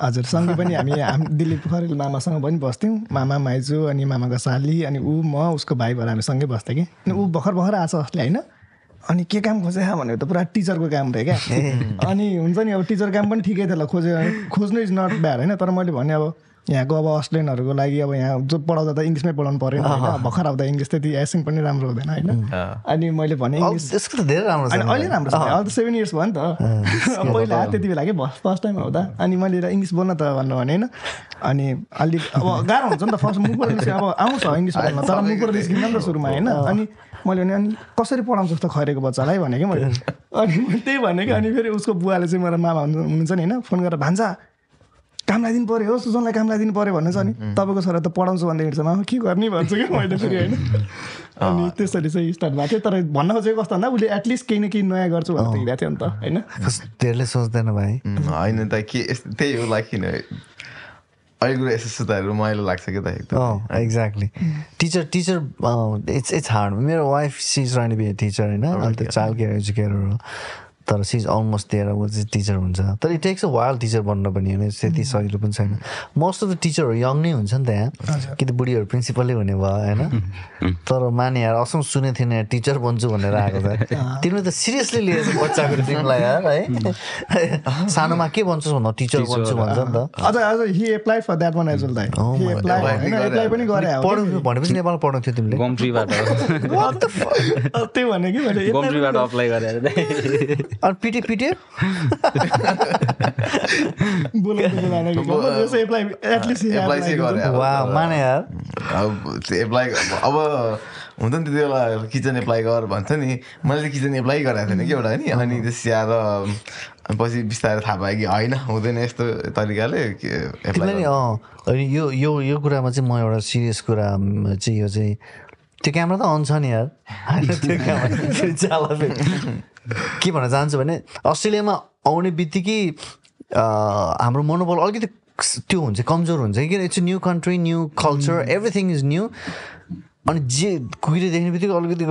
हजुर सँगै पनि हामी दिलीप खरेल मामासँग पनि बस्थ्यौँ। मामा माइजू अनि मामाको साली अनि ऊ म उसको भाइ भएर हामी सँगै बस्थ्यौँ कि। अनि ऊ भर्खर भर्खर आएको छ अस्ट्रेलिया होइन? अनि के काम खोजे भनेको त पुरा टिचरको काम थियो क्या। अनि हुन्छ नि अब टिचर काम पनि ठिकै थियो होला खोजे खोज्नु इज नट ब्याड होइन तर मैले भने अब यहाँको अब अस्ट्रेलियनहरूको लागि अब यहाँ जो पढाउँदा त इङ्ग्लिसमै पढाउनु पऱ्यो भर्खर आउँदा इङ्ग्लिस त्यति एसिङ पनि राम्रो हुँदैन होइन। अनि मैले भने त्यसको त धेरै राम्रो अनि अहिले राम्रो छ अहिले त सेभेन इयर्स भयो नि त। पहिला त्यति बेला कि फर्स्ट टाइम आउँदा। अनि मैले इङ्ग्लिस बोल्न त भन्नु भने होइन अनि अलिक अब गाह्रो हुन्छ नि त फर्स्ट मुखबाट अब आउँछ इङ्ग्लिस बोल्न तर मुखबाट निस्किन्छ नि त सुरुमा होइन। अनि मैले भने अनि कसरी पढाउँछु जस्तो खरेको बच्चालाई भने कि मैले? अनि त्यही भने कि अनि फेरि उसको बुवाले चाहिँ मेरो मामा हुनुहुन्छ नि होइन? फोन गरेर भान्सा काम लगाइदिनु पऱ्यो हो सुजनलाई काम लगाइदिनु पऱ्यो भन्नु छ नि। तपाईँको छोरा त पढाउँछु भन्दै हिँड्छ मामा। के गर्ने भन्छु कि मैले फेरि होइन? अनि त्यसरी चाहिँ स्टार्ट भएको थियो। तर भन्न खोजेको कस्तो भन्दा उसले एटलिस्ट केही न केही नयाँ गर्छु भनेर हिँडेको थियो नि त होइन? धेरैले सोच्दैन भाइ। होइन त के त्यही हो लाइक किन अहिलेको यस्तो रमाइलो लाग्छ क्या त एकदम। Exactly teacher teacher it's it's hard मेरो wife she's Rani be teacher होइन? अन्त चाइल्ड केयर एजुकेटर हो। तर सिज अलमोस्ट दिएर ऊ चाहिँ टिचर हुन्छ। तर it takes a while teacher बन्न पनि होइन त्यति सजिलो पनि छैन। मोस्ट अफ द टिचरहरू यङ नै हुन्छ नि त यहाँ कि त बुढीहरू प्रिन्सिपलै हुने भयो होइन? तर माने यार असम सुनेको थिएन यहाँ टिचर बन्छु भनेर आएको त। तिमीले त सिरियसली लिएछ बच्चाको ड्रिमलाई यार है? सानोमा के भन्छस् भन्दा टिचर बन्छु भन्छ नि त। अझ अझ he apply for that one as well दाइ। एप्लाई पनि गरे पढ्नु भनेपछि नेपाल पढ्नु थियो तिमीले? गम्फ्रीबाट त्यही भने कि मैले अप्लाई गरेर अनि पिटे पिटे माने यार एप्लाई अब हुन्छ नि त्यति बेला किचन एप्लाई गर भन्छ नि मैले चाहिँ किचन एप्लाई गराएको थिएन कि एउटा नि अनि त्यसपछि आएर पछि बिस्तारै थाहा पाएँ कि होइन हुँदैन यस्तो तरिकाले अनि यो यो यो कुरामा चाहिँ म एउटा सिरियस कुरा चाहिँ यो चाहिँ त्यो क्यामेरा त अन छ नि यार त्यो क्यामेरा के भन्न चाहन्छु भने अस्ट्रेलियामा आउने बित्तिकै हाम्रो मनोबल अलिकति त्यो हुन्छ कमजोर हुन्छ किन it's new country new culture everything is new अनि जे कुहिरे देख्ने बित्तिकै अलिकति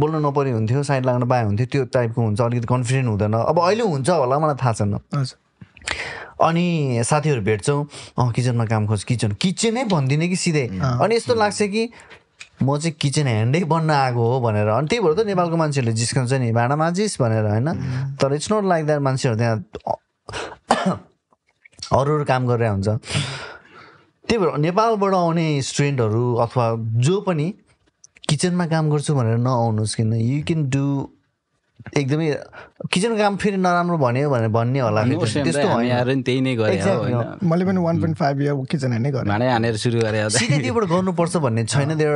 बोल्नु नपरे हुन्थ्यो साइड लाग्न पाए हुन्थ्यो त्यो टाइपको हुन्छ अलिकति कन्फिडेन्ट हुँदैन। अब अहिले हुन्छ होला मलाई थाहा छैन। अनि साथीहरू भेट्छौँ अँ किचनमा काम खोज किचन किचनै भनिदिने कि सिधै। अनि यस्तो लाग्छ कि म चाहिँ किचन ह्यान्डै बन्न आएको हो भनेर। अनि त्यही भएर त नेपालको मान्छेहरूले जिस्काउँछ नि भाँडा माझिस् भनेर होइन? तर इट्स नट लाइक द्याट मान्छेहरू त्यहाँ अरू अरू काम गरेर हुन्छ। त्यही भएर नेपालबाट आउने स्टुडेन्टहरू अथवा जो पनि किचनमा काम गर्छु भनेर नआउनुहोस् किन। यु क्यान डु एकदमै किचनको काम फेरि नराम्रो भन्यो भनेर भन्ने होला त्यस्तो होइन। त्यही नै गरेँ मैले पनि one point five year kitchen नै गरेँ। भाँडै हानेर सुरु गरेँ सिधै त्योबाट गर्नुपर्छ भन्ने छैन। त्यो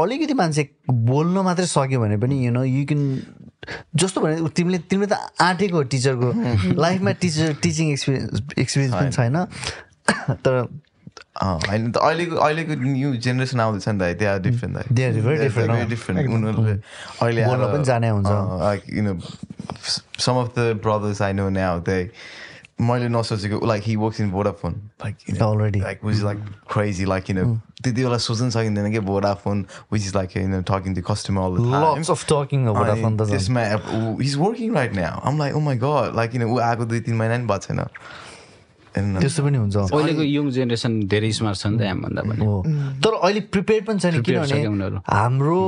अलिकति मान्छे बोल्न मात्रै सक्यो भने पनि यु नो यु क्यान जस्तो भने तिमीले तिमीले त आँटेको टिचरको लाइफमा टिचर टिचिङ एक्सपिरियन्स एक्सपिरियन्स पनि छैन। तर होइन त अहिलेको अहिलेको न्यू जेनेरेसन आउँदैछ नि त दे आर डिफ्रेन्ट डिफ्रेन्ट उनीहरूले अहिले पनि जाने हुन्छ you know some of the brothers I know now त्यही मैले नसोचेको like he works in Vodafone like already like which is like crazy like किन त्यति बेला सोच्नु सकिँदैन कि Vodafone which is like you talking to customer त्यसमा he's working right now um like oh my god like किन ऊ आएको दुई तिन महिना नि भएको छैन त्यस्तो पनि हुन्छ। अहिलेको यङ जेनेरेसन धेरै स्मार्ट छ नि त हामीभन्दा पनि। तर अहिले प्रिपेयर पनि छैन किनभने हाम्रो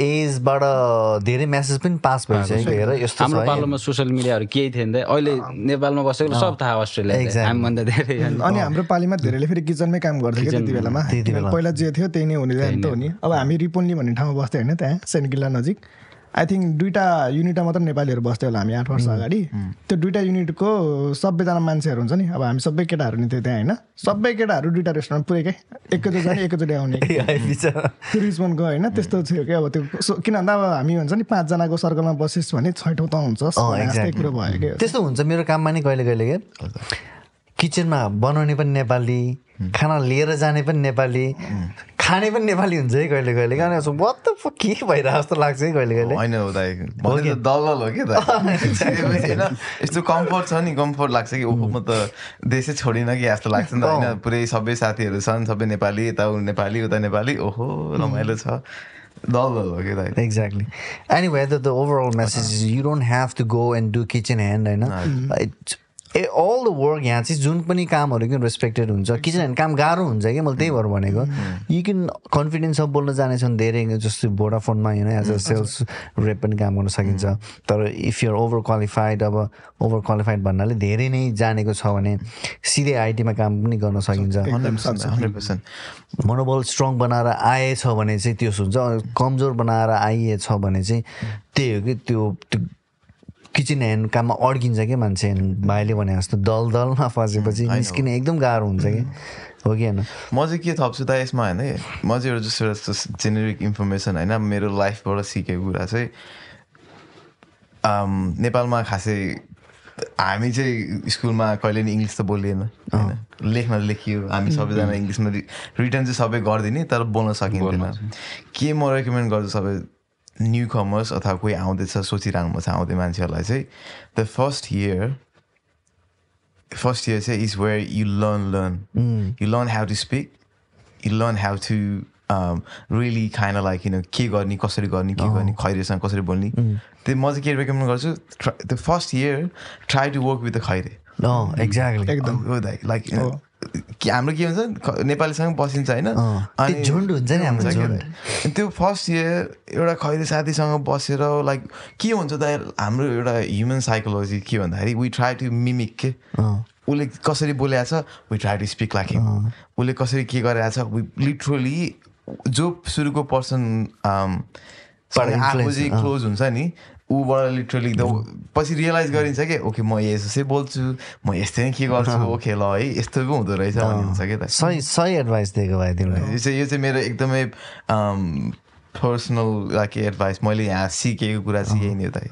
एजबाट धेरै मेसेज पनि पास भइसक्यो हेर यस्तो हाम्रो पालोमा सोसियल मिडियाहरू केही थिएन अहिले नेपालमा बसेको सब थाहा अस्ट्रेलिया हामीभन्दा धेरै अनि हाम्रो पालिमा धेरैले फेरि किचनमै काम गर्थ्यो त्यति बेलामा। पहिला जे थियो त्यही नै हुने त हो। नि। अब हामी रिपोन्ली भन्ने ठाउँमा बस्थ्यो होइन त्यहाँ? सेन्ट किल्ला नजिक। आई थिङ्क दुइटा युनिटमा मात्र नेपालीहरू बस्थ्यो होला हामी आठ वर्ष अगाडि। त्यो दुइटा युनिटको सबैजना मान्छेहरू हुन्छ नि। अब हामी सबै केटाहरू नि थियो त्यहाँ होइन। सबै केटाहरू दुइटा रेस्टुरेन्ट पुरैकै एकैचोटि जाने एकैचोटि आउने। रिचमन्डको होइन त्यस्तो थियो कि अब त्यो किन भन्दा अब हामी हुन्छ नि पाँचजनाको सर्कलमा बसिस् भने छैठौँ त हुन्छ। कुरो भयो कि त्यस्तो हुन्छ मेरो काममा नि कहिले कहिले के? किचनमा बनाउने पनि नेपाली खाना लिएर जाने पनि नेपाली खाने पनि नेपाली हुन्छ है कहिले कहिले। कारण त के भइरहेको जस्तो लाग्छ है कहिले कहिले। होइन दलल हो कि त यस्तो कम्फोर्ट छ नि कम्फोर्ट लाग्छ कि ओहो म त देशै छोडिनँ कि जस्तो लाग्छ नि त होइन। पुरै सबै साथीहरू छन् सबै नेपाली यता नेपाली उता नेपाली ओहो रमाइलो छ। Exactly any the overall message you don't have to go and do kitchen hand होइन? ए अल द वर्क यहाँ चाहिँ जुन पनि कामहरू किन रेस्पेक्टेड हुन्छ किचन काम गाह्रो हुन्छ कि मैले त्यही भएर भनेको। यु किन कन्फिडेन्स अब बोल्न जाने छन् धेरै जस्तो भोडाफोनमा होइन एज अ सेल्स रेप पनि काम गर्न सकिन्छ। तर इफ युआर ओभर क्वालिफाइड अब ओभर क्वालिफाइड भन्नाले धेरै नै जानेको छ भने सिधै आइटीमा काम पनि गर्न सकिन्छ। मनोबल स्ट्रङ बनाएर आएछ भने चाहिँ त्यो हुन्छ कमजोर बनाएर आइएछ भने चाहिँ त्यही हो कि त्यो किचन ह्यान्ड काममा अड्किन्छ कि मान्छे भाइले भने जस्तो दल दलमा फसेपछि निस्किने एकदम गाह्रो हुन्छ कि। हो कि होइन? म चाहिँ के थप्छु त यसमा होइन म चाहिँ एउटा जस्तो जस्तो जेनेरिक इन्फर्मेसन होइन मेरो लाइफबाट सिकेको कुरा चाहिँ नेपालमा खासै हामी चाहिँ स्कुलमा कहिले नि इङ्ग्लिस त बोलिएन होइन? लेख्न लेखियो हामी सबैजना इङ्ग्लिसमा रिटर्न चाहिँ सबै गरिदिने तर बोल्न सकिँदैन। के म रेकमेन्ड गर्छु सबै न्यु कमर्स अथवा कोही आउँदैछ सोचिरहनु छ आउँदै मान्छेहरूलाई चाहिँ the first year first year चाहिँ is where you learn learn you learn how to speak you learn how to really खाना लाइक किन के गर्ने कसरी गर्ने के गर्ने खैरेसँग कसरी बोल्ने। त्यो म चाहिँ के रेकमेन्ड गर्छु the first year try to work with the Khaire. Exactly एकदम। लाइक हाम्रो के हुन्छ नेपालीसँग बसिन्छ होइन। अनि झुन्ड हुन्छ नि हाम्रो त्यो फर्स्ट इयर एउटा खैरे साथीसँग बसेर लाइक के हुन्छ त हाम्रो एउटा ह्युमन साइकोलोजी के भन्दाखेरि वी ट्राई टु मिमिक के उसले कसरी बोलेको छ we try to speak like उसले कसरी के गरेको छ वी लिटरली जो सुरुको पर्सन आफू चाहिँ क्लोज हुन्छ नि ऊबाट लिटरली एकदम पछि रियलाइज गरिन्छ कि ओके म यसै बोल्छु म यस्तै के गर्छु ओके ल है यस्तो पो हुँदो रहेछ भन्ने हुन्छ कि त। सही सही एडभाइस दिएको भाइ तिमीलाई यो चाहिँ यो चाहिँ मेरो एकदमै पर्सनल लाइक एडभाइस मैले यहाँ सिकेको कुरा चाहिँ यही नै त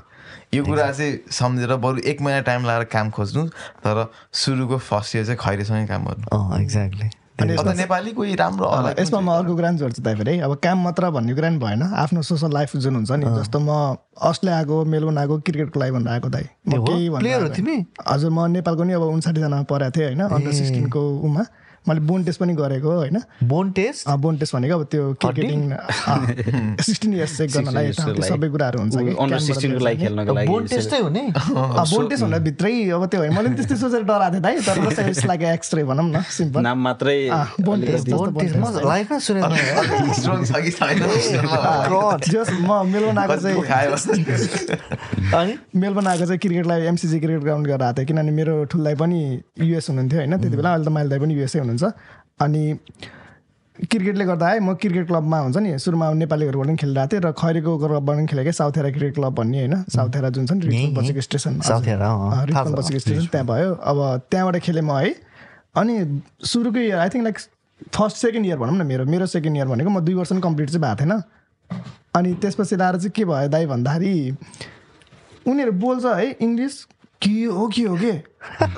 यो कुरा चाहिँ सम्झेर बरु एक महिना टाइम लगाएर काम खोज्नु तर सुरुको फर्स्ट इयर चाहिँ खैरेसँगै काम गर्नु। एक्ज्याक्टली नेपाली कोही राम्रो यसमा म अर्को कुरा पनि जोड्छु है अब काम मात्र भन्ने कुरा पनि भएन आफ्नो सोसल लाइफ जुन हुन्छ नि जस्तो म अस्ट्रेलिया आएको मेलबोर्न आएको क्रिकेटको लागि भनेर आएको दाइ। केही हजुर म नेपालको नि अब उन्साठीजनामा परेको थिएँ होइन अन्डर सिक्सटिनको उमा। मैले बोन टेस्ट पनि गरेको होइन? बोन टेस्ट बोन टेस्ट भनेको अब त्यो क्रिकेटिङ सिक्सटिन इयर्स चेक गर्नलाई सबै कुराहरू हुन्छ कि? बोन टेस्टै हुने? बोन टेस्ट भन्दा भित्रै अब त्यो मैले त्यस्तै सोचेर डराएको थिएँ दाइ तर इट्स लाइक एक्सरे भनौँ न सिम्पल नाम मात्रै बोन टेस्ट लाइफमा सुनेको म मेलबोर्न आएको चाहिँ मेलबोर्न आएको चाहिँ क्रिकेटलाई एमसिसी क्रिकेट ग्राउन्ड गरेर आएको थिएँ किनभने मेरो ठुल्दाई पनि युएस हुनुहुन्थ्यो होइन? त्यति बेला अहिले त माइल दाई पनि युएसै हुनुहुन्छ। हुनुहुन्छ। अनि क्रिकेटले गर्दा है म क्रिकेट क्लबमा हुन्छ नि सुरुमा नेपालीहरूबाट पनि खेलिरहेको थिएँ र खैरेको क्लबबाट पनि खेलेको साउथ हेरा क्रिकेट क्लब भन्ने होइन साउथ हेरा जुन छ नि बसेको स्टेसन। बसेको स्टेसन त्यहाँ भयो। अब त्यहाँबाट खेलेँ म है। अनि सुरुकै I think like first second year भनौँ न मेरो। मेरो सेकेन्ड इयर भनेको म दुई वर्ष पनि कम्प्लिट चाहिँ भएको थिएन। अनि त्यसपछि लाएर चाहिँ के भयो दाइ भन्दाखेरि उनीहरू बोल्छ है इङ्ग्लिस के हो के हो के?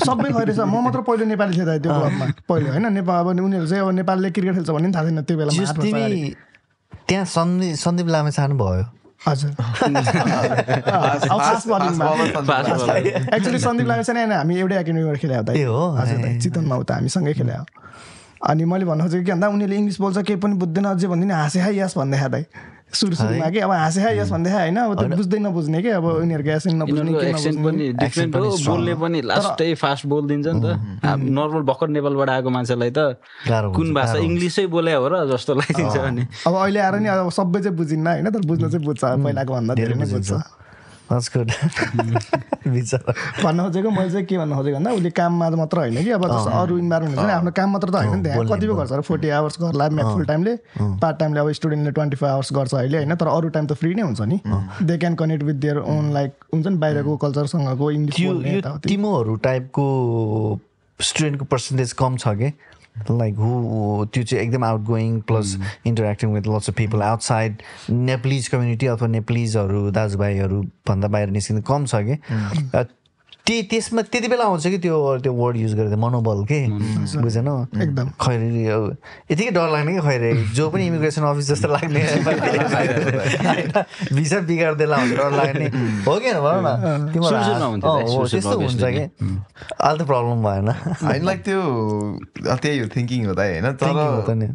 सबै खैरे छ म मात्र पहिलो नेपाली थिएँ त त्यो क्लबमा। पहिलो। होइन नेपाल अब उनीहरू चाहिँ अब नेपालले क्रिकेट खेल्छ भन्ने थाहा छैन त्यो बेला तिमी त्यहाँ सन्दीप सन्दीप लामे सानो भयो हजुर एक्चुली सन्दीप लामे चाहिँ हामी एउटै एकाडेमीबाट खेल्या हो? हजुर चितवनमा उता हामीसँगै खेल्या। हो अनि मैले भन्नु खोजेको के भन्दा उनीहरूले इङ्ग्लिस बोल्छ केही पनि बुझ्दैन अझै भनिदिने हाँसे हाई यस भन्दै दाइ सुरु सुरुमा कि अब हाँसे यस भन्दै होइन? अब त्यो बुझ्दै नबुझ्ने कि अब उनीहरूको एसेन्ट नबुझ्ने बोल्ने पनि लास्टै फास्ट बोलिदिन्छ नि त। नर्मल भर्खर नेपालबाट आएको मान्छेलाई त कुन भाषा इङ्ग्लिसै बोले हो र जस्तो लागिदिन्छ अनि अब अहिले आएर नि अब सबै चाहिँ बुझिन्न होइन? तर बुझ्न चाहिँ बुझ्छ पहिलाको भन्दा धेरै नै बुझ्छ। That's good. भन्न खोजेको मैले चाहिँ के भन्न खोजेको भन्दा उसले काममा मात्र होइन कि अब अरू इन्भाइरोमेन्ट हुन्छ नि आफ्नो काम मात्र त होइन नि त्यहाँ। कतिपय गर्छ फोर्टी आवर्स गर्ला फुल टाइमले। पार्ट टाइमले अब स्टुडेन्टले ट्वेन्टी फोर आवर्स गर्छ अहिले होइन तर अरू टाइम त फ्री नै हुन्छ नि। They can connect with their own like हुन्छ नि बाहिरको कल्चरसँगको इङ्ग्लिस तिमीहरू टाइपको स्टुडेन्टको पर्सेन्टेज कम छ कि? लाइक हु त्यो चाहिँ एकदम outgoing plus interacting with lots of people outside Nepalese community अथवा नेप्लिजहरू दाजुभाइहरू भन्दा बाहिर निस्किनु कम छ कि? त्यही त्यसमा त्यति बेला आउँछ कि त्यो त्यो वर्ड युज गरेर मनोबल के? बुझेन? एकदम। खैरे यतिकै डर लाग्ने कि खैरे जो पनि इमिग्रेसन अफिस जस्तो लाग्ने। भिसा बिगार्दै आउँछ डर लाग्ने। हो कि भन न? तिम्रो त्यस्तो हुन्छ कि। अहिले त प्रब्लम भएन। लाइक त्यो त्यही हो थिङ्किङ हो त होइन? तर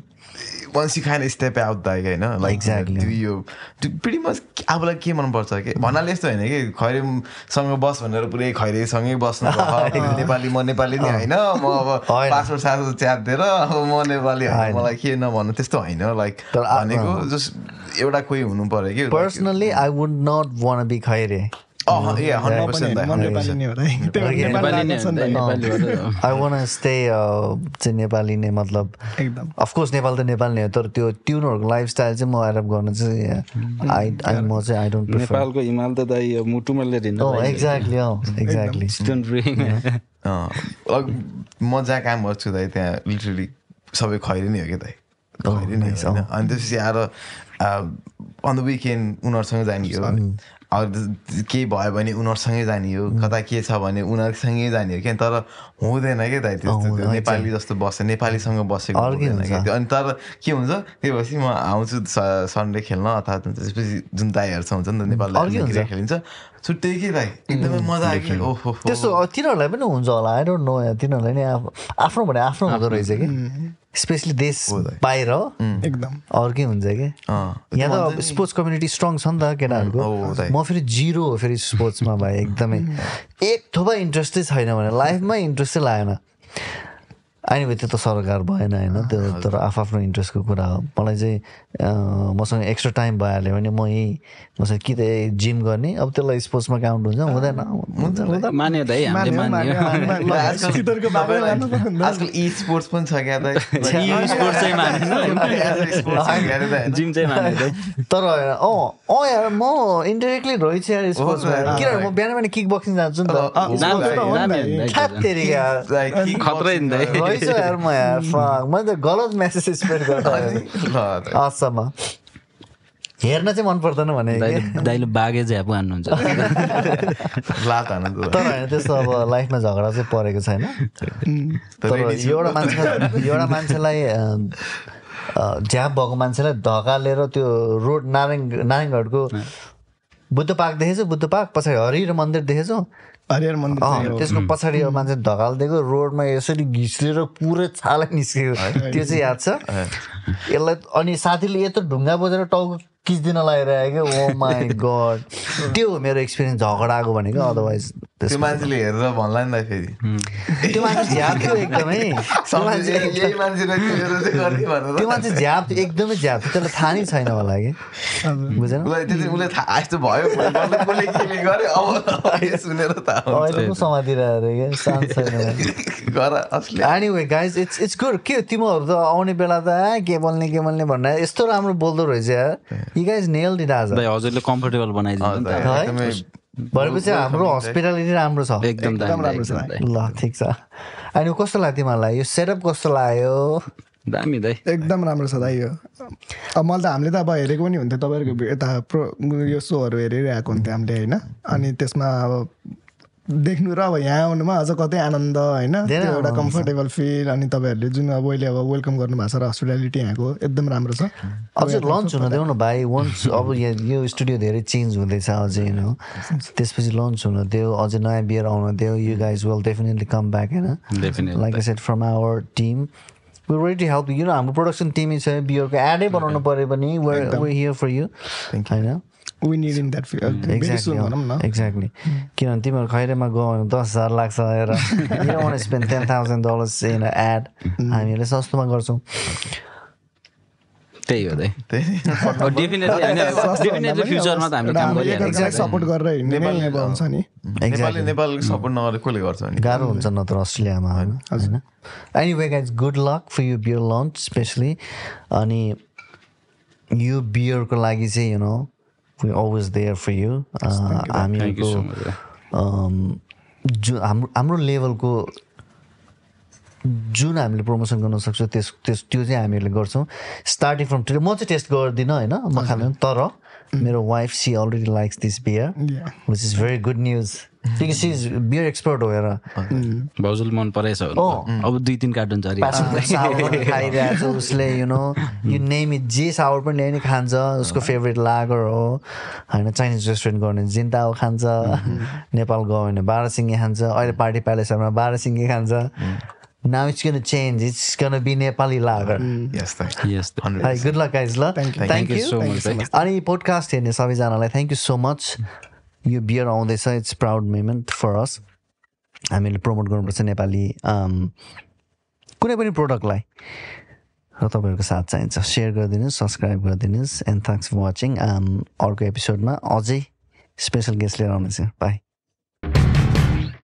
once you kind of step out like होइन लाइक एक्ज्याक्टली यो प्रिटी मच आफूलाई के मनपर्छ कि भन्नाले यस्तो होइन कि खैरेसँग बस भनेर पुरै खैरेसँगै बस्नु नेपाली म नेपाली नै होइन म अब पासपोर्ट सासपोर्ट च्यातिदिएर अब म नेपाली होइन मलाई के नभन्नु त्यस्तो होइन लाइक भनेको जस्ट एउटा कोही हुनु पऱ्यो कि personally I would not want be Khaire. I want stay चाहिँ नेपाली नै मतलब अफकोर्स नेपाल त नेपाल नै हो तर त्यो ट्युनहरूको लाइफस्टाइल चाहिँ म एडप्ट गर्न चाहिँ आई आई म चाहिँ आई डोन्ट नेपालको हिमाल त दाइ मुटुमा लिएर एक्ज्याक्टली एक्ज्याक्टली म जहाँ काम गर्छु दाइ त्यहाँ लिटरली सबै खैरी नै हो क्या दाइ खैरी नै होइन अनि त्यसपछि आएर अन द विकेन्ड उनीहरूसँग जाने हो केही भयो भने उनीहरूसँगै जाने हो कता के छ भने उनीहरूसँगै जाने हो। क्या तर हुँदैन क्या दाइ त्यस्तो त्यो नेपाली जस्तो बस्छ नेपालीसँग बसेको क्या अनि तर के हुन्छ त्यही भएपछि म आउँछु सन्डे खेल्न अथवा त्यसपछि जुन दाईहरू छ हुन्छ नि त नेपाली खेलिन्छ। छुट्टै के दाइ एकदमै मजा आयो कि? ओहो त्यस्तो तिनीहरूलाई पनि हुन्छ होला। आई डोन्ट नो तिनीहरूलाई नि आफ्नो भने आफ्नो हुँदो रहेछ कि? स्पेसली देश बाहिर एकदम। अर्कै हुन्छ कि? यहाँ त स्पोर्ट्स कम्युनिटी स्ट्रङ छ नि त केटाहरूको। म फेरि जिरो हो फेरि स्पोर्ट्समा भए एकदमै। एक थोपा इन्ट्रेस्टै छैन भने लाइफमै इन्ट्रेस्टै लागेन। आइने त्यो त सरकार भएन होइन? त्यो तर आफ्नो इन्ट्रेस्टको कुरा हो। मलाई चाहिँ मसँग एक्स्ट्रा टाइम भइहाल्यो भने म यहीँ मसँग कि त जिम गर्ने अब त्यसलाई स्पोर्ट्समा काउन्ट हुन्छ हुँदैन। आजकल इ स्पोर्ट्स पनि छ क्या तर अँ अँ यार म इन्डिरेक्टली रहेछ यार स्पोर्ट्समा किनभने म बिहान बिहान किक बक्सिङ जान्छु नि त। रहेछ यार म यार मैले त गलत मेसेज स्प्रेड गर्दा असम्म हेर्न चाहिँ मन पर्दैन भने दाइले बाघे झ्यापु हान्नुहुन्छ तर होइन त्यस्तो अब लाइफमा झगडा चाहिँ परेको छैन तर एउटा मान्छे एउटा मान्छेलाई झ्याप भएको मान्छेलाई ढकालेर त्यो रोड नारायण नारायणगढको बुद्ध पार्क देखेछौ बुद्ध पार्क पछाडि हरिर मन्दिर देखेछौ हरिहर मन्दिर त्यसको पछाडि मान्छे ढकालिदिएको रोडमा यसरी घिच्रेर पुरै छाला निस्केको त्यो चाहिँ याद छ? यसलाई अनि साथीले यत्रो ढुङ्गा बजेर टाउको किच्दिन लगाइरहेको ओ माई गड त्यो हो मेरो एक्सपिरियन्स झगडाको भनेको अदरवाइज त्यो मान्छेले हेरेर भन्ला नि त फेरि त्यो मान्छे झ्याप थियो एकदमै त्यो मान्छे झ्याप थियो एकदमै झ्याप थियो त्यसलाई थाहा नै छैन होला कि बुझेन उसले थाहा यस्तो भयो सुनेर अहिले पो समातिरहेको क्या शान्त छैन anyway guys it's it's good के तिमीहरू त आउने बेला त के बोल्ने के बोल्ने भनेर यस्तो राम्रो बोल्दो रहेछ यार यी गाइज नेल आज हजुरले कम्फर्टेबल बनाइदिनु भनेपछि हाम्रो हस्पिटालिटी राम्रो छ। एकदम राम्रो छ। ल ठिक छ। अनि कस्तो लाग्यो तिमीहरूलाई? यो सेटअप कस्तो लाग्यो? दामी दाइ एकदम राम्रो छ दाइ यो। अब मैले त हामीले त अब हेरेको पनि हुन्थ्यो तपाईँहरूको यता प्रो यो सोहरू हेरिरहेको हुन्थ्यो हामीले होइन? अनि त्यसमा अब देख्नु र अब यहाँ आउनुमा अझ कतै आनन्द होइन? त्यो एउटा कम्फर्टेबल फिल अनि तपाईँहरूले जुन अब अहिले अब वेलकम गर्नुभएको छ र हस्पिटालिटी यहाँको एकदम राम्रो छ। अझै लन्च हुन देऊ न भाइ वन्स अब यहाँ यो स्टुडियो धेरै चेन्ज हुँदैछ अझै होइन त्यसपछि लन्च हुन देऊ अझै नयाँ बियर आउन देऊ you guys will definitely come back होइन? Like I said from our team we ready help you हाम्रो प्रोडक्सन टिमै छ बियरको एडै बनाउनु पऱ्यो भने वे हियर फर यु होइन? एक्ज्याक्टली किनभने तिमीहरू खैरेमा गयो भने दस हजार लाग्छ हेर spend ten thousand dollars in ad हामीले सस्तोमा गर्छौँ त्यही हो सपोर्ट गरेर नेपाल सपोर्ट नगरेर कसले गर्छ गाह्रो हुन्छ नत्र अस्ट्रेलियामा होइन any guys good luck for you beer launch specially अनि यो बियरको लागि चाहिँ you know we always there for you हामीहरूको जुन हाम्रो हाम्रो लेभलको जुन हामीले प्रमोसन गर्न सक्छौँ त्यस त्यस त्यो चाहिँ हामीहरूले गर्छौँ स्टार्टिङ फ्रम टुडे म चाहिँ टेस्ट गर्दिनँ होइन म खाँदैन तर मेरो wife she already likes this beer which is very good news beer expert हो हेर भाउजूले मन परेछ अब दुई तिन कार्टुन खाइरहेको छ उसले you know you name it जे सावर पनि ल्याइ नै खान्छ उसको फेभरेट लागर हो। होइन चाइनिज रेस्टुरेन्ट गयो भने जिन्ताओ खान्छ। नेपाल गयो भने बाह्र सिङ्गे खान्छ। अहिले पार्टी प्यालेसहरूमा बाह्र सिङ्गे खान्छ now it's going to change. It's going to be Nepali lager. Mm. Yes, thank you. Yes. Hi, good luck, guys. Thank you. Thank, you. so much. अनि पोडकास्ट हेर्ने सबैजनालाई थ्याङ्क यू सो मच यो बियर आउँदैछ it's proud moment for us हामीले प्रमोट गर्नुपर्छ नेपाली कुनै पनि प्रोडक्टलाई र तपाईँहरूको साथ चाहिन्छ। सेयर गरिदिनुहोस् सब्सक्राइब गरिदिनुहोस् एन्ड थ्याङ्क्स फर वाचिङ अर्को एपिसोडमा अझै स्पेसल गेस्ट लिएर आउनेछ। बाई